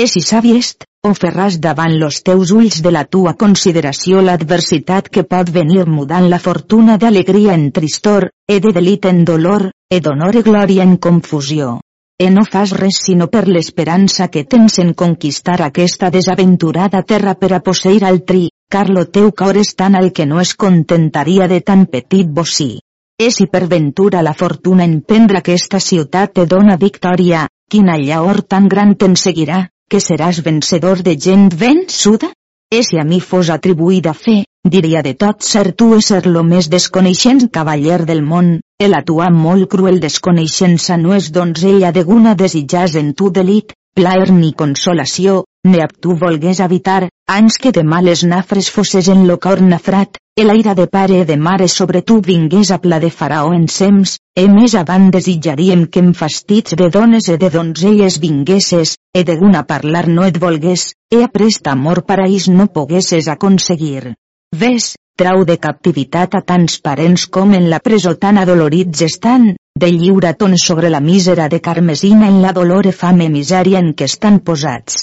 És i sabiest, o ferràs davant los teus ulls de la tua consideració l'adversitat que pot venir mudant la fortuna d'alegria en tristor, e de delit en dolor, e d'honor i glòria en confusió. E no fas res sinó per l'esperança que tens en conquistar aquesta desaventurada terra per a posseir altri, car lo teu cor és tan al que no es contentaria de tan petit bocí. E si per ventura la fortuna en prendre aquesta ciutat te dona victòria, quina llaor tan gran te'n seguirà, que seràs vencedor de gent vençuda? E si a mi fos atribuïda fe, diria de tot ser tu ser lo més desconeixent cavaller del món, e la tua molt cruel desconeixença no és donzella deguna desitjas en tu delit, plaer ni consolació, ne ab tu volgués habitar, anys que de males nafres fosses en lo cor nafrat, el aire de pare de mare sobre tu vingués a pla de faraó en sems, e més avant desitjaríem que en fastits de dones e de donzelles vinguesses, e de guna parlar no et volgués, e a prest amor paraís no poguesses aconseguir. Ves, trau de captivitat a tants parents com en la presó tan adolorits estan, de lliura ton sobre la mísera de Carmesina en la dolor fame misèria en què estan posats.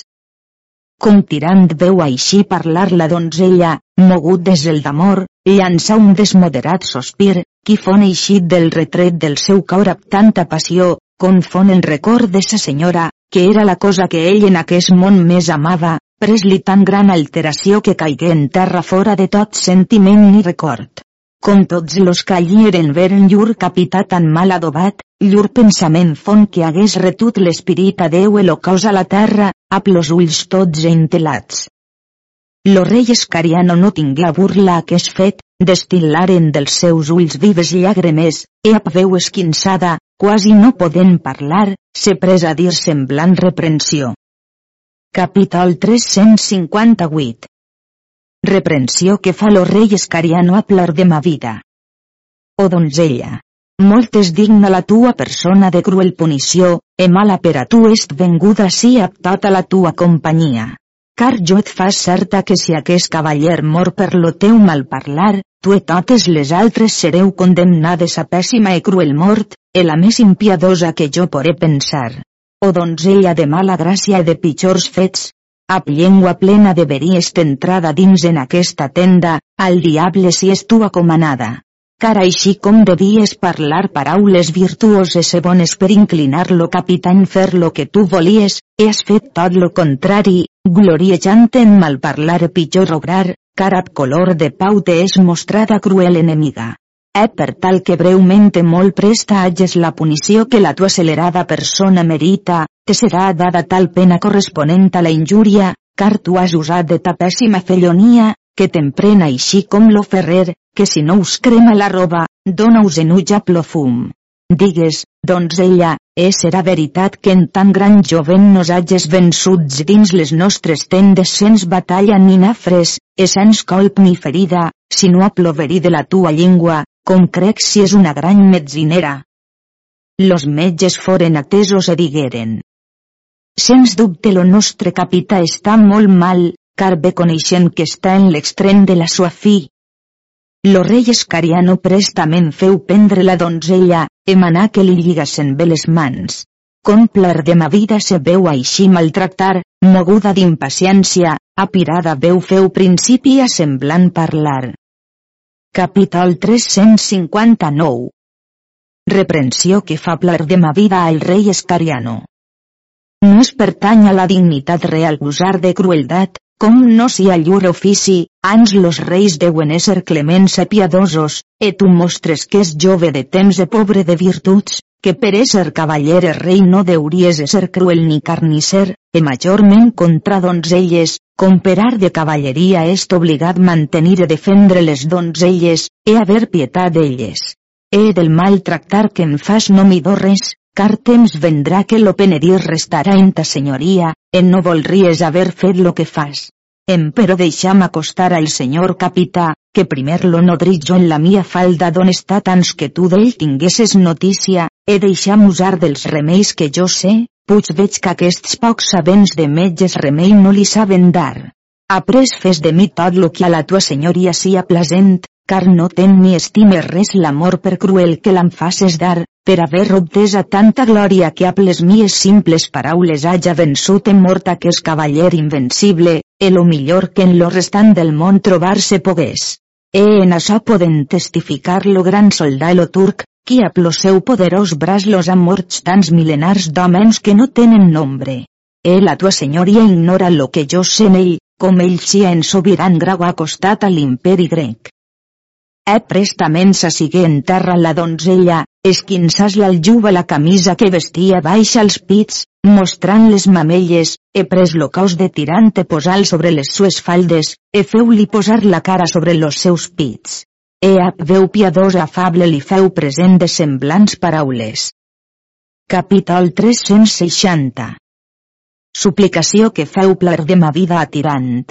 Com tirant veu així parlar la donzella, mogut des del d'amor, llançà un desmoderat sospir, qui fon eixit del retret del seu cor amb tanta passió, confon el record de sa senyora, que era la cosa que ell en aquest món més amava, pres-li tan gran alteració que caigué en terra fora de tot sentiment ni record. Com tots los que allí eren veren llur capità tan mal adobat, llur pensament fon que hagués retut l'espirit a Déu e lo cos a la terra, amb los ulls tots entelats. Lo rei Escariano no tingué a burla aquest fet, destil·laren dels seus ulls vives llàgrimes, e a veu esquinçada, quasi no podent parlar, se pres a dir semblant reprensió. Capítol 358 reprensió que fa lo rei Escariano a plor de ma vida. O donzella, molt és digna la tua persona de cruel punició, e mala per a tu est venguda si a tota la tua companyia. Car jo et fas certa que si aquest cavaller mor per lo teu mal parlar, tu e totes les altres sereu condemnades a pèssima e cruel mort, e la més impiadosa que jo poré pensar. o donzella de mala gràcia i de pitjors fets. Ap llengua plena de veries entrada dins en aquesta tenda, al diable si és tua comanada car així com devies parlar paraules virtuoses i bones per inclinar-lo capitany fer lo que tu volies, has fet tot lo contrari, gloriejant en malparlar i pitjor obrar, car ab color de pau te és mostrada cruel enemiga. Eh per tal que breument molt presta hages la punició que la tua acelerada persona merita, te serà dada tal pena corresponent a la injúria, car tu has usat de ta pèssima fellonia, que t'emprena així com lo ferrer, que si no us crema la roba, dona-us en ujable fum. Digues, doncs ella, és serà veritat que en tan gran jovent nos hages vençuts dins les nostres tendes sens batalla ni nafres, e sens colp ni ferida, sinó a ploverí de la tua llengua, com crec si és una gran metzinera. Los metges foren atesos e digueren. Sens dubte lo nostre capità està molt mal, car bé coneixent que està en l'extrem de la sua fi. Lo rei Escariano prestament feu prendre la donzella, emanar que li lligassen bé les mans. Complar de ma vida se veu així maltractar, moguda d'impaciència, apirada veu feu principi a semblant parlar. Capítol 359 Reprensió que fa plar de ma vida al rei Escariano. No es pertany a la dignitat real usar de crueldat, com no si a llur ofici, ans los reis deuen ésser clements e piadosos, e tu mostres que és jove de temps e pobre de virtuts, que per ésser cavaller e rei no deuries ser cruel ni carnisser, e majorment contra donzelles, com per art de cavalleria est obligat mantenir e defendre les donzelles, e haver pietat d'elles. E del mal tractar que em fas no m'hi res, car temps vendrà que lo penedir restarà en ta senyoria, en no volries haver fet lo que fas. Em però deixam acostar al senyor capità, que primer lo nodrit jo en la mia falda d'on està tants que tu d'ell tinguesses notícia, e deixam usar dels remeis que jo sé, puig veig que aquests pocs sabents de metges remei no li saben dar. Après fes de mi tot lo que a la tua senyoria sia plasent, car no ten ni estime res l'amor per cruel que l'em faces dar, per haver obtesa tanta glòria que a les mies simples paraules haja vençut en morta que és cavaller invencible, e lo millor que en lo restant del món trobar-se pogués. E en això poden testificar lo gran soldà turc, qui a plo seu poderós bras los ha morts tants milenars d'homens que no tenen nombre. E la tua senyoria ignora lo que jo sé en ell, com ell sia en sobiran grau acostat a l'imperi grec. E prestament s'assigué en terra la donzella, esquinçàs-la al juba la camisa que vestia baixa als pits, mostrant les mamelles, e pres lo cos de tirant e posal sobre les sues faldes, e feu-li posar la cara sobre los seus pits. E ap veu piadós afable li feu present de semblants paraules. Capítol 360 Suplicació que feu plar de ma vida a tirant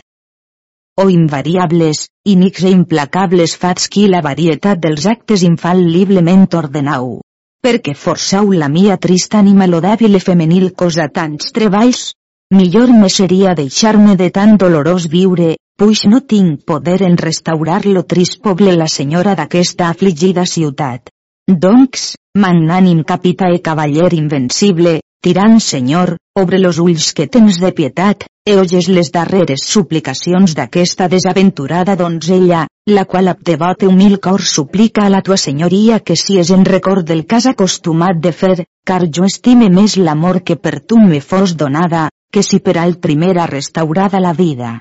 o invariables, inics e implacables fats qui la varietat dels actes infal·liblement ordenau. Perquè forçau la mia trista ànima lo dèbil e femenil cosa tants treballs? Millor me seria deixar-me de tan dolorós viure, puix no tinc poder en restaurar lo trist poble la senyora d'aquesta afligida ciutat. Doncs, magnànim capità e cavaller invencible, tirant senyor, obre los ulls que tens de pietat, e oyes les darreres suplicacions d'aquesta desaventurada donzella, la qual ab devot humil cor suplica a la tua senyoria que si és en record del cas acostumat de fer, car jo estime més l'amor que per tu me fos donada, que si per al primera restaurada la vida.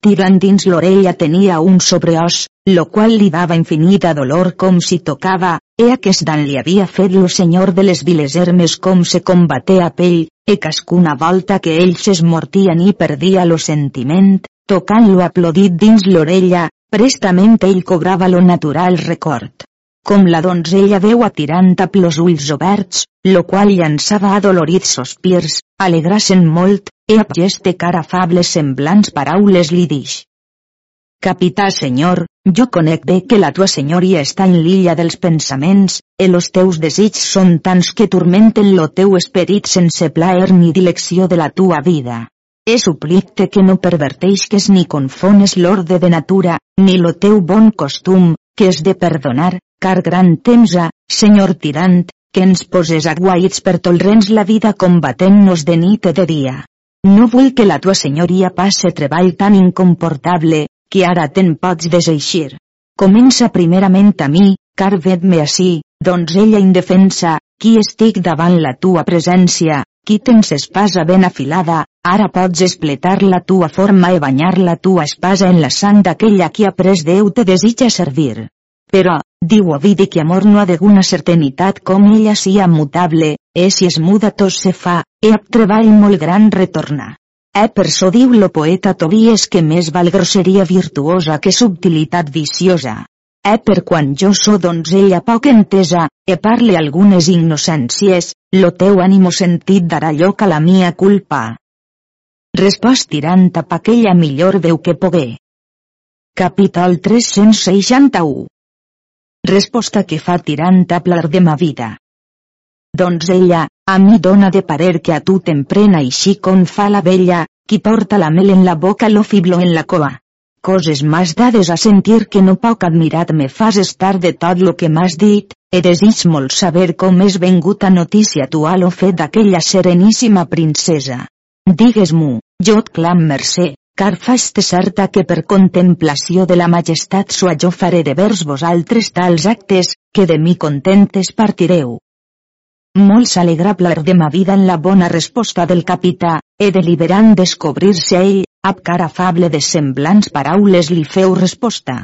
Tirant dins l'orella tenia un sobreos, lo qual li dava infinita dolor com si tocava, e aquest dan li havia fet lo senyor de les viles hermes com se combate a pell, e cascuna volta que ell s'esmortia ni perdia lo sentiment, tocant-lo aplodit dins l'orella, prestament ell cobrava lo natural record com la donzella veu atirant amb los ulls oberts, lo qual llançava adolorits sospirs, alegrassen molt, e a geste cara afable semblants paraules li dix. Capità senyor, jo conec bé que la tua senyoria està en l'illa dels pensaments, e los teus desigs són tants que turmenten lo teu esperit sense plaer ni dilecció de la tua vida. He suplicte que no perverteixes ni confones l'orde de natura, ni lo teu bon costum, que és de perdonar, car gran temps ha, senyor tirant, que ens poses aguaits per tolrens la vida combatent-nos de nit i de dia. No vull que la tua senyoria passe treball tan incomportable, que ara te'n pots deseixir. Comença primerament a mi, car ved-me ací, donzella indefensa, qui estic davant la tua presència, qui tens espasa ben afilada, ara pots espletar la tua forma i banyar la tua espasa en la sang d'aquella qui ha pres Déu te desitja servir. Però, diu Ovidi que amor no ha d'una certanitat com ella sia mutable, e si es muda tot se fa, e ab treball molt gran retorna. E per so diu lo poeta Tobies que més val grosseria virtuosa que subtilitat viciosa. E per quan jo so donzella poc entesa, e parle algunes innocències, lo teu ànimo sentit darà lloc a la mia culpa. Respost tirant a aquella millor veu que pogué. Capítol 361 Resposta que fa tirant a plar de ma vida. Doncs ella, a mi dona de parer que a tu t'emprena així com fa la vella, qui porta la mel en la boca lo fiblo en la coa coses m'has dades a sentir que no poc admirat me fas estar de tot lo que m'has dit, e desig molt saber com és vengut a notícia tu a lo fet d'aquella sereníssima princesa. Digues-m'ho, jo et clam mercè, car fas-te certa que per contemplació de la majestat sua jo faré de vers vosaltres tals actes, que de mi contentes partireu. Molt s'alegra plar de ma vida en la bona resposta del capità, e deliberant descobrir-se ell, Ab cara afable de semblants paraules li feu resposta.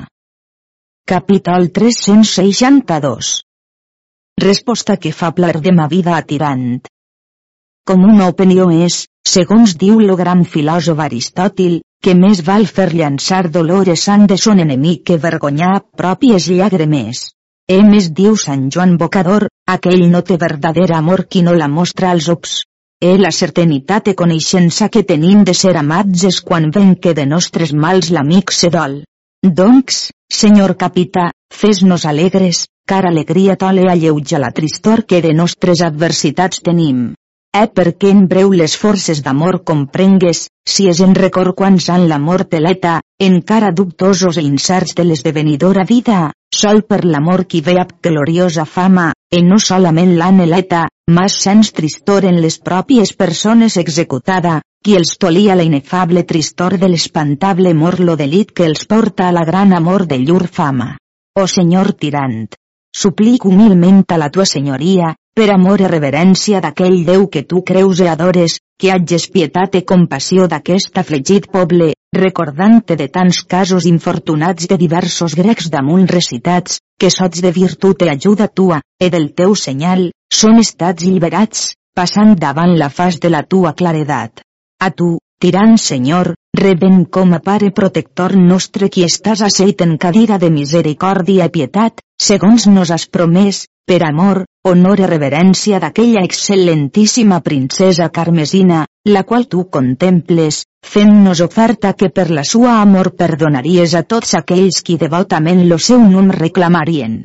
Capítol 362 Resposta que fa plar de ma vida atirant. Com una opinió és, segons diu lo gran filòsof Aristòtil, que més val fer llançar dolores sant de son enemic que vergonyar pròpies llàgrimes. E més diu Sant Joan Bocador, aquell no té verdader amor qui no la mostra als ops. E la certanitat e coneixença que tenim de ser amats és quan ven que de nostres mals l'amic se dol. Doncs, senyor capità, fes-nos alegres, car alegria tole alleuja la tristor que de nostres adversitats tenim. Eh perquè en breu les forces d'amor comprengues, si és en record quan san la mort eleta, encara dubtosos e incerts de l'esdevenidora vida, sol per l'amor qui ve ab gloriosa fama, e no solament l'aneleta, mas sens tristor en les pròpies persones executada, qui els tolia la inefable tristor de l'espantable morlo delit que els porta a la gran amor de llur fama. O senyor tirant! Suplic humilment a la tua senyoria, per amor i reverència d'aquell Déu que tu creus i adores, que hages pietat i compassió d'aquest afligit poble, recordant-te de tants casos infortunats de diversos grecs damunt recitats, que sots de virtut i ajuda tua, e del teu senyal, són estats lliberats, passant davant la fas de la tua claredat. A tu, tirant Senyor, reben com a pare protector nostre qui estàs asseit en cadira de misericòrdia i pietat, segons nos has promès, per amor, honor i reverència d'aquella excel·lentíssima princesa carmesina, la qual tu contemples, fent-nos oferta que per la sua amor perdonaries a tots aquells qui devotament lo seu nom reclamarien.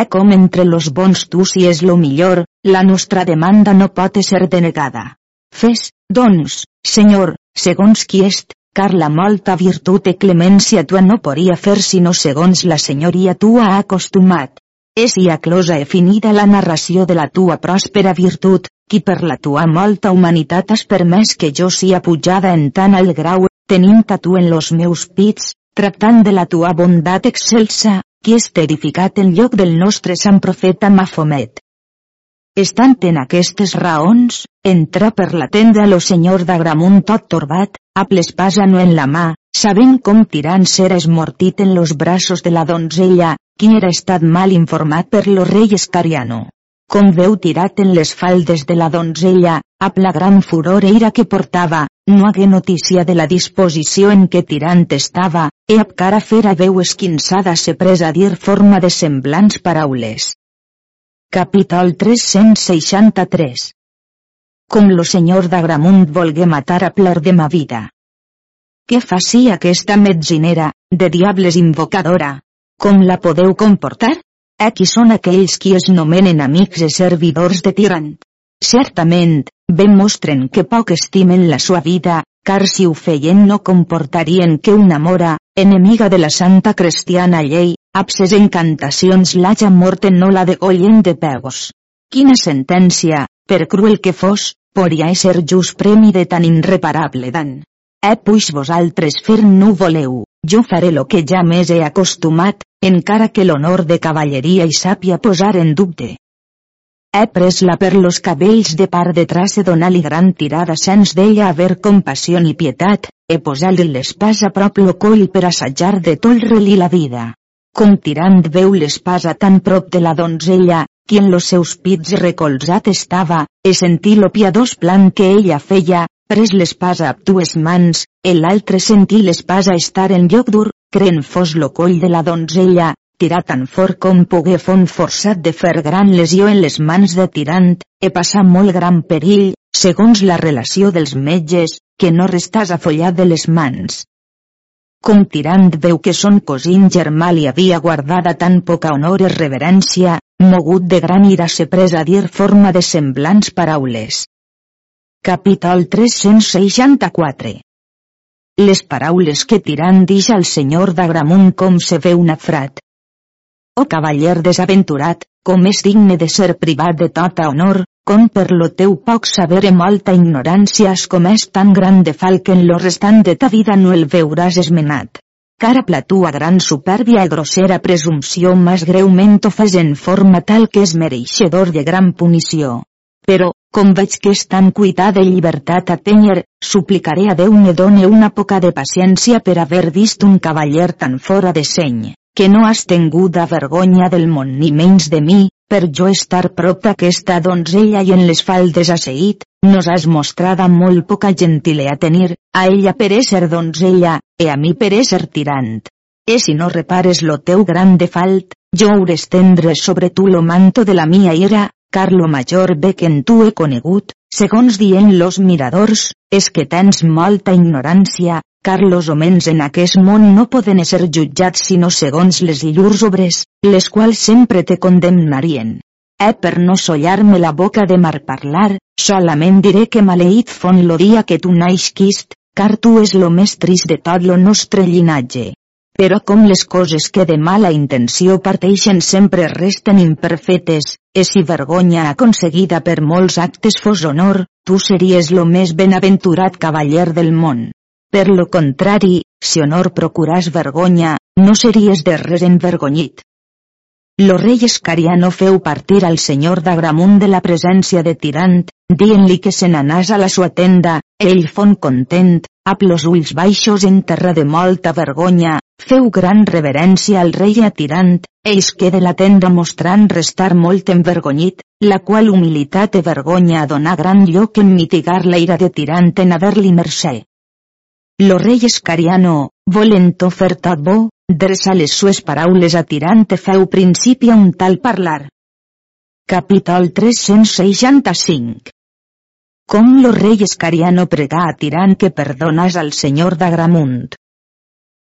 E com entre los bons tu si és lo millor, la nostra demanda no pot ser denegada. Fes, doncs, Senyor, segons qui est, car la molta virtut i clemència tua no podria fer sinó segons la senyoria tua ha acostumat, és i closa e finida la narració de la tua pròspera virtut, qui per la tua molta humanitat has permès que jo sia pujada en tan alt grau, tenint a tu en los meus pits, tractant de la tua bondat excelsa, qui és edificat en lloc del nostre sant profeta Mafomet. Estant en aquestes raons, entra per la tenda lo senyor d'Agramunt tot torbat, amb l'espasa no en la mà, sabent com tirant ser esmortit en los braços de la donzella, qui era estat mal informat per lo rei Escariano. Com veu tirat en les faldes de la donzella, amb la gran furor e ira que portava, no hagué notícia de la disposició en què tirant estava, e ab cara fera veu esquinçada se presa a dir forma de semblants paraules. Capítol 363 Com lo senyor d'Agramunt volgué matar a plor de ma vida. Què faci aquesta metzinera, de diables invocadora, com la podeu comportar? Aquí són aquells qui es nomenen amics i servidors de tirant. Certament, ben mostren que poc estimen la sua vida, car si ho feien no comportarien que una mora, enemiga de la santa cristiana llei, amb ses encantacions l'haja mort no la degollen de pegos. Quina sentència, per cruel que fos, podria ser just premi de tan irreparable dan. Eh puix vosaltres fer no voleu, jo faré lo que ja més he acostumat, encara que l'honor de cavalleria i sàpia posar en dubte. He pres-la per los cabells de part de trace donar-li gran tirada sens d'ella haver compassió ni pietat, he posat-li l'espasa prop lo coll per assajar de tolre-li la vida. Com tirant veu l'espasa tan prop de la donzella, qui en los seus pits recolzat estava, e sentí lo piadós plan que ella feia, pres l'espasa amb dues mans, el l'altre sentí l'espasa estar en lloc dur, creen fos lo coll de la donzella, tirar tan fort com pogué fon forçat de fer gran lesió en les mans de tirant, e passar molt gran perill, segons la relació dels metges, que no restàs afollat de les mans. Com tirant veu que son cosín germà li havia guardada tan poca honor i reverència, mogut de gran ira se pres a dir forma de semblants paraules. Capítol 364 Les paraules que tirant dix al senyor d'Agramunt com se ve un afrat. O cavaller desaventurat, com és digne de ser privat de tota honor, com per lo teu poc saber i molta ignorància com és tan gran de fal que en lo restant de ta vida no el veuràs esmenat cara platua gran supèrbia i grossera presumpció més greument ho fes en forma tal que és mereixedor de gran punició. Però, com veig que és tan cuitat de llibertat a tenyer, suplicaré a Déu me done una poca de paciència per haver vist un cavaller tan fora de seny, que no has tingut vergonya del món ni menys de mi, per jo estar prop d'aquesta donzella i en les faldes asseït, nos has mostrada molt poca gentile a tenir, a ella per ésser donzella, e a mi per ésser tirant. E si no repares lo teu gran defalt, jo hauré estendre sobre tu lo manto de la mia ira, car lo major bé que en tu he conegut, segons dient los miradors, és que tens molta ignorància, car los homens en aquest món no poden ser jutjats sinó segons les llurs obres, les quals sempre te condemnarien. Eh per no sollar-me la boca de mar parlar, solament diré que maleït fon lo dia que tu naixquist, car tu és lo més trist de tot lo nostre llinatge. Però com les coses que de mala intenció parteixen sempre resten imperfetes, e si vergonya aconseguida per molts actes fos honor, tu series lo més benaventurat cavaller del món. Per lo contrari, si honor procuràs vergonya, no series de res envergonyit. Lo rei Escariano feu partir al senyor d'Agramunt de la presència de Tirant, dient-li que se n'anàs a la sua tenda, ell fon content, amb los ulls baixos en terra de molta vergonya, feu gran reverència al rei a Tirant, ells que de la tenda mostrant restar molt envergonyit, la qual humilitat i vergonya donar gran lloc en mitigar la ira de Tirant en haver-li mercè. Lo rei Escariano, volent fer tot bo, dreça les sues paraules a tirant te feu principi a un tal parlar. Capítol 365 Com lo rei Escariano pregà a tirant que perdonas al senyor d'Agramunt.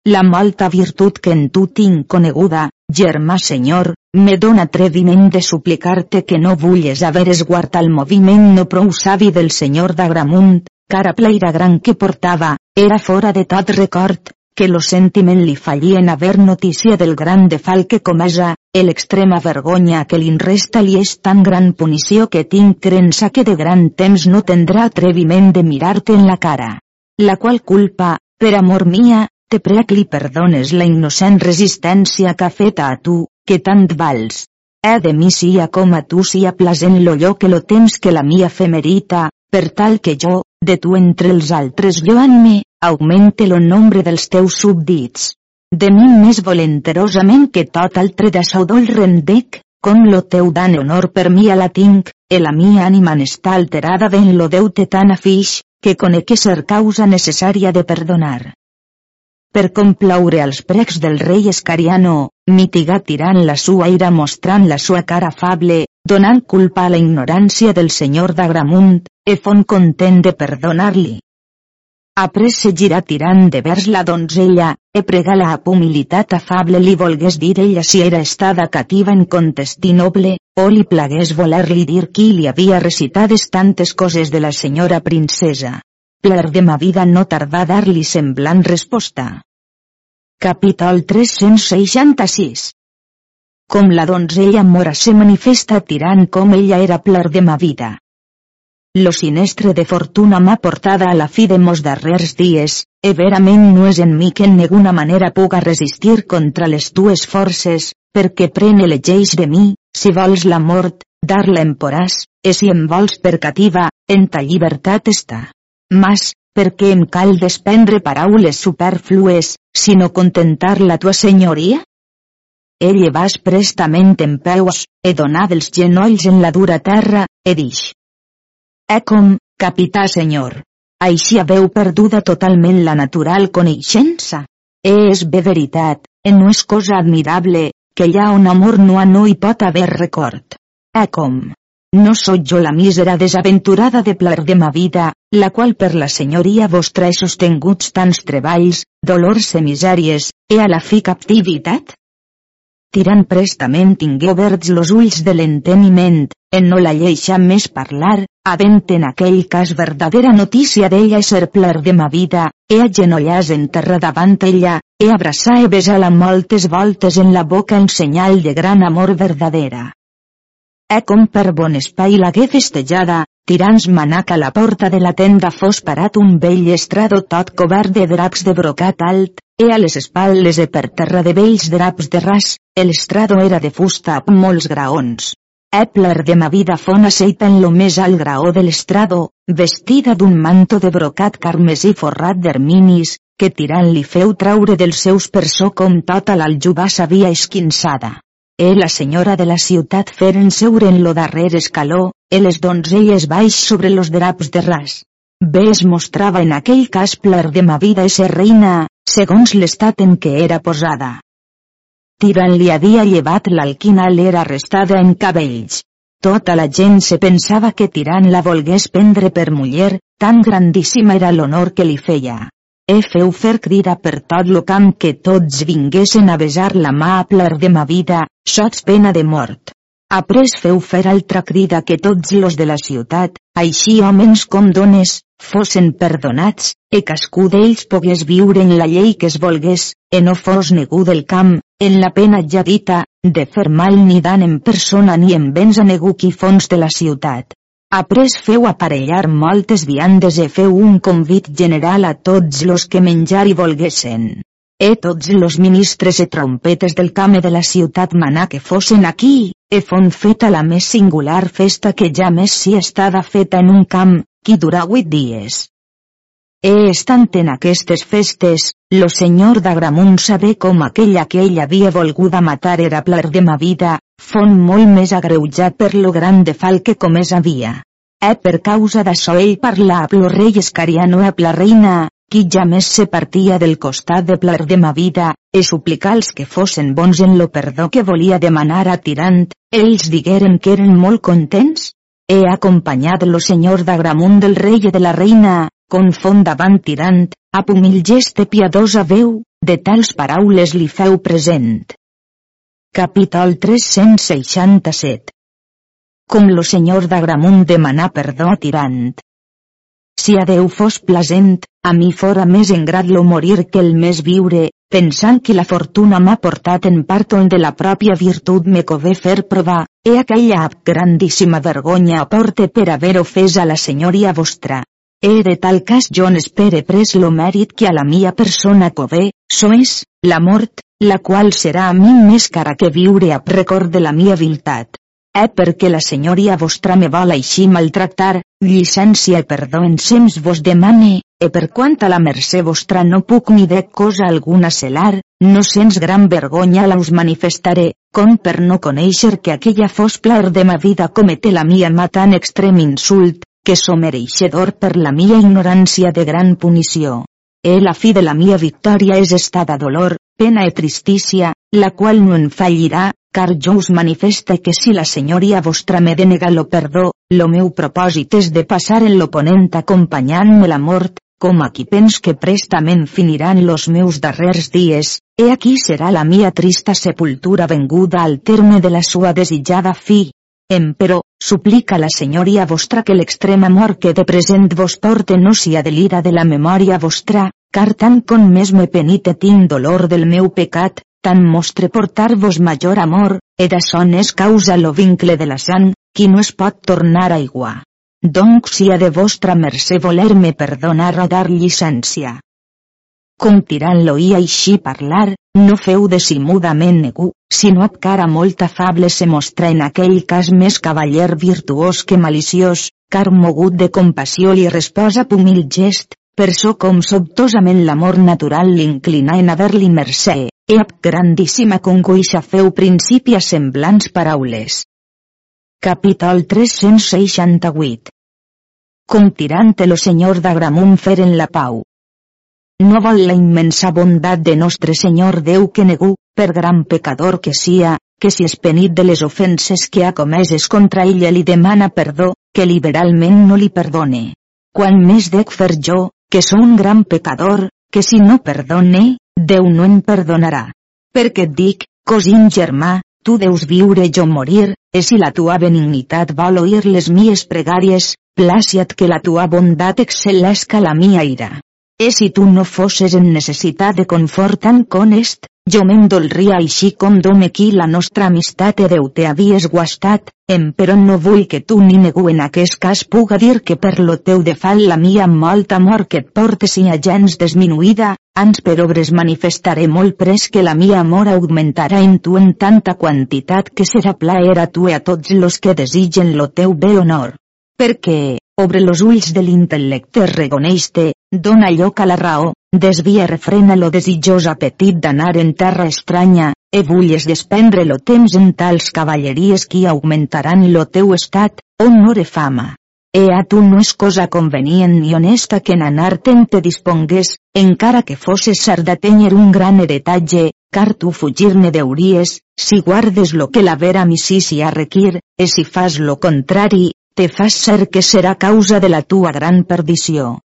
La molta virtut que en tu tinc coneguda, germà senyor, me dona atreviment de suplicar-te que no vulles haver esguart el moviment no prou savi del senyor d'Agramunt, cara plaira gran que portava, era fora de tot record, que lo sentiment li fallien haver notícia del gran defal que comesa, el extrema vergonya que li resta li és tan gran punició que tinc crença que de gran temps no tindrà atreviment de mirar-te en la cara. La qual culpa, per amor mia, te prec li perdones la innocent resistència que ha feta a tu, que tant vals. He de mi sia com a tu sia plasent lo lloc que lo temps que la mia fe merita, per tal que jo, de tu entre els altres lloant-me, augmente lo nombre dels teus súbdits. De mi més volenterosament que tot altre de saudol rendec, com lo teu dan honor per mi a la tinc, e la mia ànima n'està alterada ben lo deute tan afix, que conec ser causa necessària de perdonar. Per complaure als precs del rei Escariano, mitigar tirant la sua ira mostrant la sua cara afable, donant culpa a la ignorància del senyor d'Agramunt, e fon content de perdonar-li. Après se gira tirant de vers la donzella, e pregala amb humilitat afable li volgués dir ella si era estada cativa en contestí noble, o li plagués voler-li dir qui li havia recitades tantes coses de la senyora princesa. Pler de ma vida no tardà dar-li semblant resposta. Capítol 366 com la donzella mora se manifesta tirant com ella era pler de ma vida. Lo sinestre de fortuna m'ha portada a la fi de mos darrers dies, e verament no és en mi que en ninguna manera puga resistir contra les tues forces, perquè pren elegeix de mi, si vols la mort, dar-la en poràs, e si em vols per cativa, en ta llibertat està. Mas, perquè em cal desprendre paraules superflues, sinó contentar la tua senyoria? Ell vas prestament en peus, e donat els genolls en la dura terra, e dix. E com, capità senyor. Així haveu perduda totalment la natural coneixença. E és bé veritat, e no és cosa admirable, que allà on amor no ha no hi pot haver record. E com. No sóc jo la mísera desaventurada de pler de ma vida, la qual per la senyoria vostra he sostinguts tants treballs, dolors i misèries, e a la fi captivitat? tirant prestament tingué oberts los ulls de l'enteniment, en no la lleixa més parlar, havent en aquell cas verdadera notícia d'ella ser pler de ma vida, e agenollàs en terra davant ella, e abraçar e besar-la moltes voltes en la boca en senyal de gran amor verdadera. E com per bon espai l'hagué festejada, tirants manac a la porta de la tenda fos parat un vell estrado tot cobert de draps de brocat alt, e a les espatles e per terra de vells draps de ras, el estrado era de fusta amb molts graons. Epler de ma vida fon aceita en lo més alt graó de l'estrado, vestida d'un manto de brocat carmesí forrat d'herminis, que tirant li feu traure dels seus persó com tota l'aljuba s'havia esquinçada. E la senyora de la ciutat feren seure en lo darrer escaló, e les donzelles baix sobre los draps de ras. Bé es mostrava en aquell cas pler de ma vida ser reina, segons l'estat en què era posada. Tirant li havia llevat l'alquina l'era arrestada en cabells. Tota la gent se pensava que Tirant la volgués prendre per muller, tan grandíssima era l'honor que li feia. E feu fer crida per tot lo camp que tots vinguessin a besar la mà a pler de ma vida, sots pena de mort. Après feu fer altra crida que tots los de la ciutat, així homes com dones, fossin perdonats, e cascú d'ells pogués viure en la llei que es volgués, e no fos negu del camp, en la pena ja dita, de fer mal ni dan en persona ni en béns a negu qui fons de la ciutat. Après feu aparellar moltes viandes e feu un convit general a tots los que menjar i volguessen. E tots los ministres e trompetes del camp de la ciutat manà que fossin aquí, e fon feta la més singular festa que ja més si estada feta en un camp, qui dura huit dies. E estant en aquestes festes, lo senyor d'Agramunt saber com aquella que ell havia volguda matar era pler de ma vida, fon molt més agreujat per lo gran de fal que comès havia. E per causa d'això ell parla a lo rei Escariano a la reina, qui ja més se partia del costat de pler de ma vida, e suplicar els que fossin bons en lo perdó que volia demanar a Tirant, ells digueren que eren molt contents? He acompanyat lo senyor d'Agramunt del rei i de la reina, confon davant Tirant, a pumil geste piadosa veu, de tals paraules li feu present. Capítol 367 Com lo senyor d'Agramunt demanà perdó a Tirant, si a Déu fos plasent, a mi fora més engrat lo morir que el més viure, pensant que la fortuna m'ha portat en part on de la pròpia virtut me cové fer provar, he aquella grandíssima vergonya aporte per haver ofès a la senyoria vostra. He de tal cas jo n'espere pres lo mèrit que a la mia persona cové, so és, la mort, la qual serà a mi més cara que viure a record de la mia viltat. Eh perquè la senyoria vostra me vol així maltractar, llicència i perdó en sems vos demane, e per quant a la mercè vostra no puc ni de cosa alguna celar, no sens gran vergonya la us manifestaré, com per no conèixer que aquella fos plaer de ma vida comete la mia mà tan extrem insult, que so mereixedor per la mia ignorància de gran punició. E la fi de la mia victòria és estada dolor, pena e tristícia, la qual no en fallirà, car jo us manifeste que si la senyoria vostra me denega lo perdó, lo meu propòsit és de passar en l'oponent acompanyant-me la mort, com aquí pens que prestament finiran los meus darrers dies, e aquí serà la mia trista sepultura venguda al terme de la sua desitjada fi. Emperò, suplica la senyoria vostra que l'extrem amor que de present vos porte no sia de l'ira de la memòria vostra, car tant com més me penite tinc dolor del meu pecat, tant mostre portar-vos major amor, e son és causa lo vincle de la sang, qui no es pot tornar aigua. Donc si ha de vostra mercè voler-me perdonar o dar llicència. Com tirant-lo i així parlar, no feu decimudament negu, sinó ab cara molt afable se mostra en aquell cas més cavaller virtuós que maliciós, car mogut de compassió li resposa pumil gest, per so com sobtosament l'amor natural l'inclina en haver-li mercè, e ab grandíssima congoixa feu principi a semblants paraules. Capítol 368 Com tirant lo senyor d'Agramunt feren la pau. No vol la immensa bondat de nostre Senyor Déu que negu, per gran pecador que sia, que si és penit de les ofenses que ha comeses contra ella li demana perdó, que liberalment no li perdone. Quan més dec fer jo, que sou un gran pecador, que si no perdone, Déu no em perdonarà. Perquè et dic, cosín germà, tu deus viure jo morir, e si la tua benignitat vol oir les mies pregàries, plàciat que la tua bondat excel·lesca la mia ira. E si tu no fosses en necessitat de confort tan conest, jo me'n dolria així com dome qui la nostra amistat Déu te havies guastat, em però no vull que tu ni negu en aquest cas puga dir que per lo teu de fal la mia molt amor que et porte sia gens disminuïda, ans per obres manifestaré molt pres que la mia amor augmentarà en tu en tanta quantitat que serà plaer a tu e a tots los que desitgen lo teu bé honor. Perquè, Obre los ulls de l'intel·lecte regoneix-te, dona lloc a la raó, desvia refrena lo desitjós apetit d'anar en terra estranya, e vulles despendre lo temps en tals cavalleries qui augmentaran lo teu estat, honor e fama. E a tu no és cosa convenient ni honesta que en anar-te'n te dispongues, encara que fosses de tenyer un gran heretatge, car tu fugir-ne deuries, si guardes lo que la vera missícia requir, e si fas lo contrari, te fas ser que serà causa de la tua gran perdició.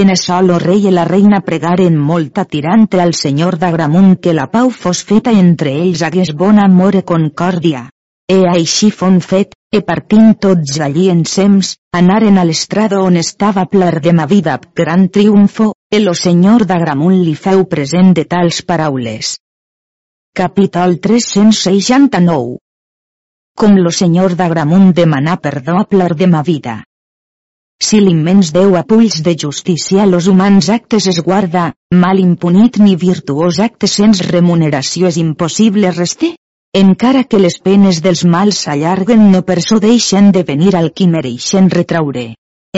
En això lo rei i la reina pregaren molta tirante al senyor d'Agramunt que la pau fos feta entre ells hagués bon amor e concòrdia. E així fon fet, e partint tots allí ensems, anaren a l'estrada on estava pler de ma vida gran triomfo, e lo senyor d'Agramunt li feu present de tals paraules. Capítol 369 com lo senyor d'Agramunt demanar perdó a plor de ma vida. Si l'immens Déu a pulls de justícia los humans actes es guarda, mal impunit ni virtuós acte sens remuneració és impossible rester. Encara que les penes dels mals s'allarguen no per so deixen de venir al qui mereixen retraure.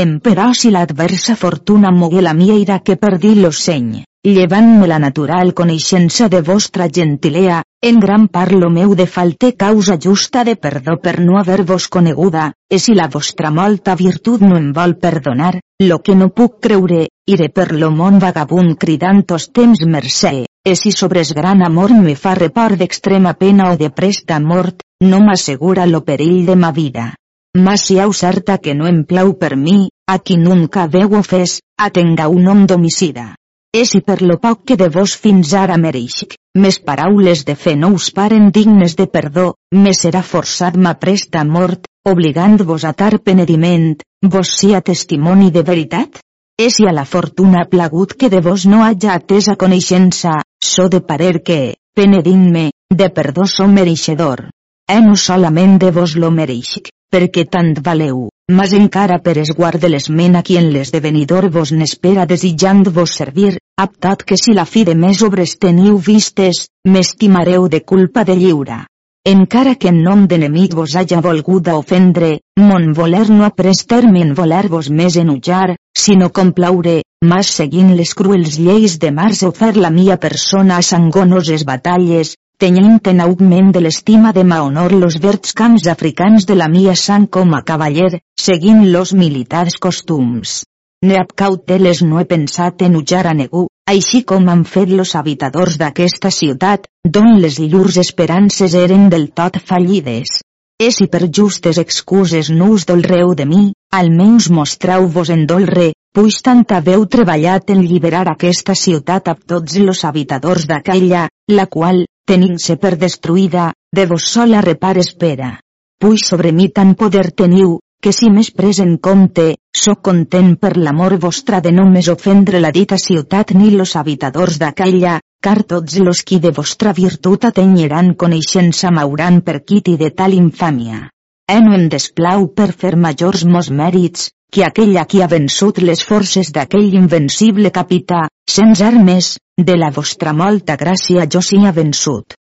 Emperò si l'adversa fortuna mogué la mia ira que perdí lo seny, llevant-me la natural coneixença de vostra gentilea, en gran part lo meu de falte causa justa de perdó per no haver-vos coneguda, e si la vostra molta virtut no em vol perdonar, lo que no puc creure, iré per lo món vagabund cridant os temps mercè, e si sobres gran amor me fa report d'extrema pena o de presta mort, no m'assegura lo perill de ma vida. Ma si au certa que no em plau per mi, a qui nunca veu ofès, atenga un nom d'homicida. E si per lo poc que de vos fins ara mereixc, mes paraules de fe no us paren dignes de perdó, me serà forçat ma presta mort, obligant-vos a tar penediment, vos sia testimoni de veritat? E si a la fortuna plagut que de vos no haja atesa coneixença, so de parer que, penedint-me, de perdó som mereixedor. E no solament de vos lo mereixc, perquè tant valeu, mas encara per esguard de l'esment a qui en l'esdevenidor vos n'espera desitjant vos servir, aptat que si la fi de més obres teniu vistes, m'estimareu de culpa de lliure. Encara que en nom d'enemic vos haja volgut a ofendre, mon voler no aprester-me en voler-vos més enutjar, sinó complaure, mas seguint les cruels lleis de mars o fer la mia persona a sangonoses batalles, tenyint en augment de l'estima de ma honor los verds camps africans de la mia sang com a cavaller, seguint los militars costums. Ne ab cauteles no he pensat en ujar a negu, així com han fet los habitadors d'aquesta ciutat, d'on les llurs esperances eren del tot fallides. E si per justes excuses no us dolreu de mi, almenys mostrau-vos en dolre, puix tant haveu treballat en liberar aquesta ciutat a tots los habitadors d'aquella, la qual, tenint-se per destruïda, de vos sola repar espera. Puix sobre mi tan poder teniu, que si més pres en compte, sóc content per l'amor vostra de no més ofendre la dita ciutat ni los habitadors d'aquella, car tots los qui de vostra virtut atenyeran coneixença mauran per quiti de tal infàmia. E no em desplau per fer majors mos mèrits, que aquella qui ha vençut les forces d'aquell invencible capità, sense armes, de la vostra molta gràcia jo s'hi ha vençut.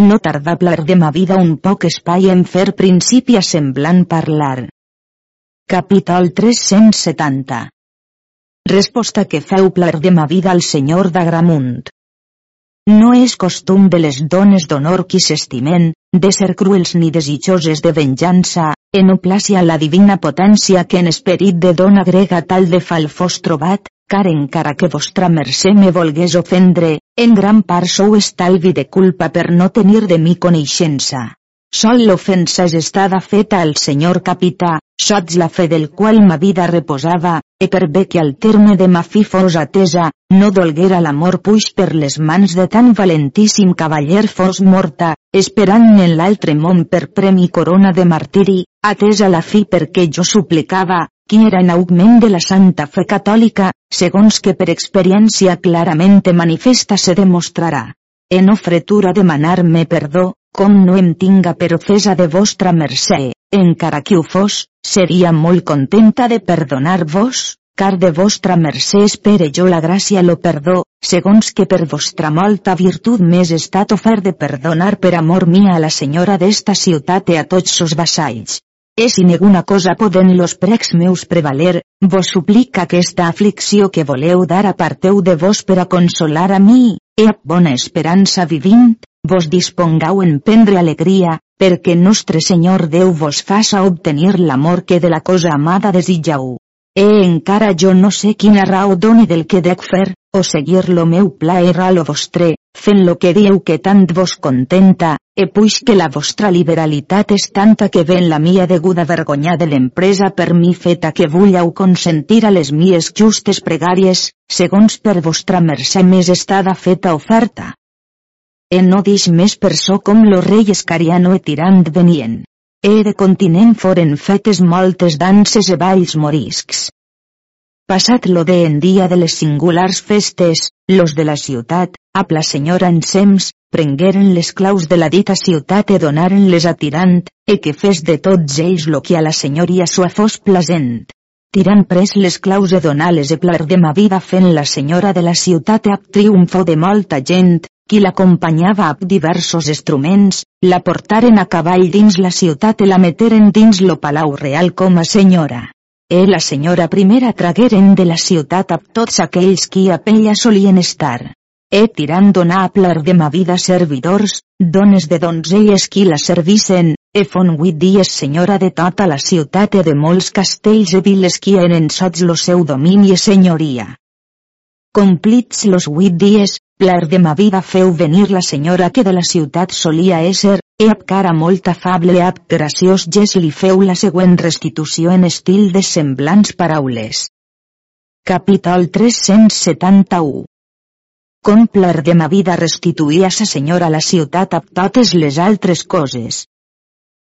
No tarda plar de ma vida un poc espai en fer principi a semblant parlar. Capítol 370 Resposta que feu plar de ma vida al senyor d'Agramunt. No és costum de les dones d'honor qui s'estimen, de ser cruels ni desitjoses de venjança, en oplàcia la divina potència que en esperit de dona grega tal de fal fos trobat, car encara que vostra mercè me volgués ofendre, en gran part sou estalvi de culpa per no tenir de mi coneixença. Sol l'ofensa és estada feta al senyor capità, sots la fe del qual ma vida reposava, e per bé que al terme de ma fi fos atesa, no dolguera l'amor puix per les mans de tan valentíssim cavaller fos morta, esperant en l'altre món per premi corona de martiri, atesa la fi perquè jo suplicava, qui era en augment de la santa fe catòlica, segons que per experiència clarament manifesta se demostrarà. En ofretura demanar-me perdó, com no em tinga per ofesa de vostra mercè, encara que ho fos, seria molt contenta de perdonar-vos, car de vostra mercè espere jo la gràcia lo perdó, segons que per vostra molta virtut m'és estat ofert de perdonar per amor mia a la senyora d'esta ciutat i a tots sos vassalls. E si ninguna cosa poden los precs meus prevaler, vos suplica aquesta aflicció que voleu dar aparteu de vos per a consolar a mi, e a bona esperança vivint, vos dispongau en prendre alegria, perquè nostre Senyor Déu vos faça obtenir l'amor que de la cosa amada desitjau. E encara jo no sé quina raó doni del que dec fer, o seguir lo meu pla era lo vostre, fent lo que dieu que tant vos contenta, e puix que la vostra liberalitat és tanta que ven la mia deguda vergonya de l'empresa per mi feta que vulleu consentir a les mies justes pregàries, segons per vostra mercè més estada feta oferta. E no dix més per so com lo rei escariano e tirant venien. E de continent foren fetes moltes danses e balls moriscs. Passat lo de en dia de les singulars festes, los de la ciutat, a la senyora ensems, prengueren les claus de la dita ciutat e donaren-les a Tirant, e que fes de tots ells lo que a la senyoria sua fos plasent. Tirant pres les claus e donar-les e plar de ma vida fent la senyora de la ciutat e ab triomfo de molta gent, qui l'acompanyava amb diversos instruments, la portaren a cavall dins la ciutat i la meteren dins lo palau real com a senyora. E la senyora primera tragueren de la ciutat a tots aquells qui a ella solien estar. E tirant donar a plar de ma vida servidors, dones de donzelles qui la servissen, e fon huit dies senyora de tota la ciutat e de molts castells e viles qui eren sots lo seu domini i senyoria. Complits los huit dies, vida feu venir la senyora que de la ciutat solia ésser, e ab cara molt afable e graciós ges li feu la següent restitució en estil de semblants paraules. Capítol 371 Com plar de ma vida restituïa sa senyora la ciutat ab totes les altres coses.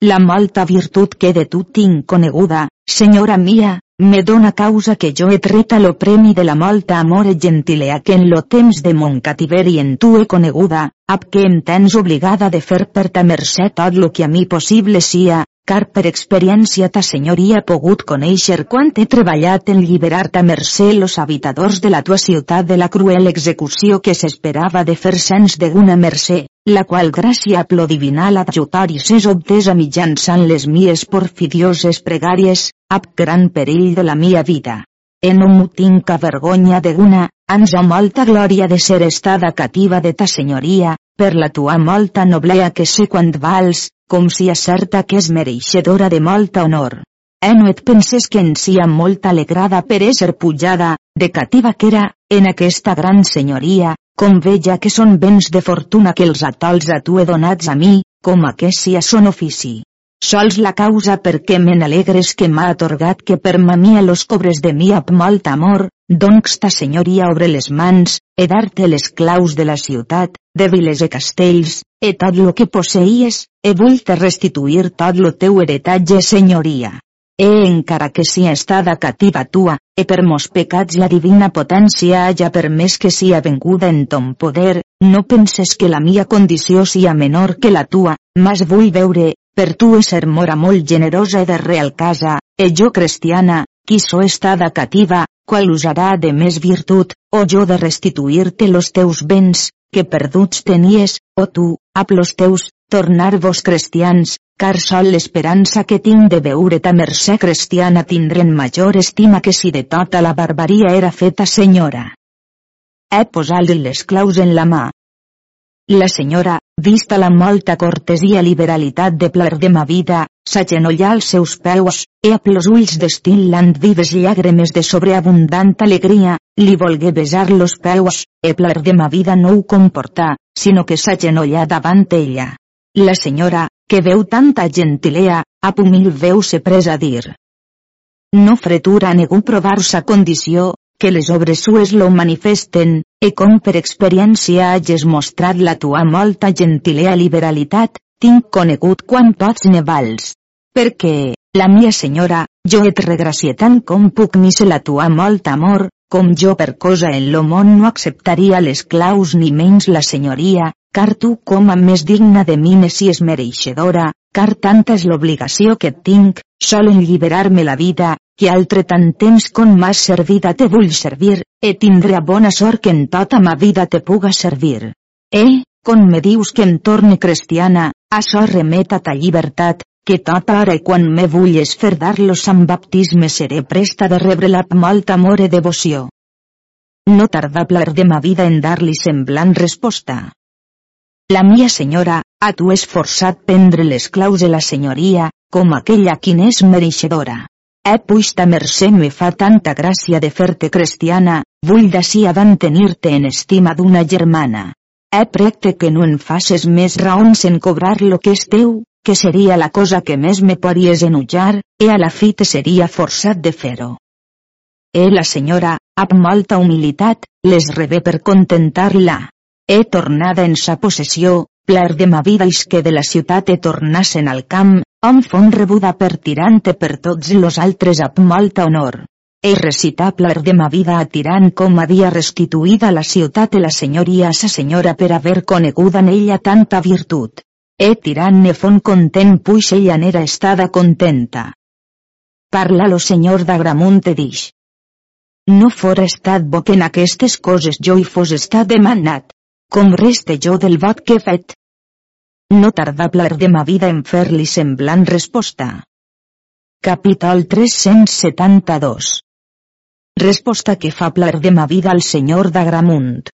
La molta virtut que de tu tinc coneguda, senyora mia, me dona causa que jo he tret lo premi de la molta amor e gentilea que en lo temps de mon cativeri en tu he coneguda, ab que em tens obligada de fer per ta mercè tot lo que a mi possible sia, car per experiència ta senyoria pogut conèixer quant he treballat en lliberar ta mercè los habitadors de la tua ciutat de la cruel execució que s'esperava de fer sens d'una mercè, la qual gràcia plo divinal adjutar i s'és obtesa mitjançant les mies porfidioses pregàries, ab gran perill de la mia vida. En no m'ho tinc a vergonya d'una, ans a molta glòria de ser estada cativa de ta senyoria, per la tua molta noblea que sé quan vals, com si acerta que és mereixedora de molta honor. Eh no et penses que en sia molt alegrada per ésser pujada, de cativa que era, en aquesta gran senyoria, com veja que són béns de fortuna que els atols a tu he donats a mi, com a que sia son ofici. Sols la causa per què me n'alegres que m'ha atorgat que per ma mia los cobres de mi amb molt amor, doncs ta senyoria obre les mans, e dar-te les claus de la ciutat, de viles e castells, e tot lo que posseies, e vull-te restituir tot lo teu heretatge senyoria. e encara que sia estada cativa tua, e per mos pecats la divina potència haya permès que sia venguda en ton poder, no penses que la mia condició sia menor que la tua, mas vull veure, per tu ser mora molt generosa de real casa, e jo cristiana, qui so estada cativa, qual usarà de més virtut, o jo de restituir-te los teus béns, que perduts tenies, o tu, a plos teus, tornar-vos cristians, car sol l'esperança que tinc de veure ta mercè cristiana tindren major estima que si de tota la barbaria era feta senyora. He posat les claus en la mà. La senyora, vista la molta cortesia i liberalitat de plar de ma vida, s'agenollà als seus peus, e amb los ulls destil·lant vives llàgrimes de sobreabundant alegria, li volgué besar los peus, e plar de ma vida no ho comportà, sinó que s'agenollà davant ella. La senyora, que veu tanta gentilea, a pumil veu se pres a dir. No fretura negu provar sa condició, que les obres sues lo manifesten, e com per experiència hages mostrat la tua molta gentilea liberalitat, tinc conegut quan pots ne vals. Perquè, la mia senyora, jo et regracie tant com puc mise la tua molt amor, com jo per cosa en lo món no acceptaria les claus ni menys la senyoria, car tu com a més digna de mi si és mereixedora, car tanta és l'obligació que tinc, sol lliberar-me la vida, que altre tant temps com m'has servida te vull servir, e tindré a bona sort que en tota ma vida te puga servir. Eh, com me dius que em torne cristiana, açò remeta ta llibertat, que tota hora i quan me vulles fer dar-los amb baptisme seré presta de rebre la molt amor i devoció. No tarda plar de ma vida en dar-li semblant resposta. La mia senyora, a tu és forçat prendre les claus de la senyoria, com aquella qui n'és mereixedora. E puix ta mercè me fa tanta gràcia de fer-te cristiana, vull d'ací avant tenir-te en estima d'una germana. E precte que no en faces més raons en cobrar lo que és teu, que seria la cosa que més me podries enutjar, e a la fi te seria forçat de fer-ho. E la senyora, amb molta humilitat, les rebé per contentar-la he tornada en sa possessió, pler de ma vida is que de la ciutat he tornassen al camp, on fon rebuda per tirante per tots los altres amb molta honor. He recitat pler de ma vida a tirant com havia restituïda la ciutat i la senyoria a sa senyora per haver conegut en ella tanta virtut. He tirant ne fon content puix ella n'era estada contenta. Parla lo senyor d'Agramunt te dix. No fora estat bo que en aquestes coses jo hi fos estat demanat, com reste jo del vot que he fet. No tardà plar de ma vida en fer-li semblant resposta. Capítol 372 Resposta que fa plar de ma vida al senyor d'Agramunt.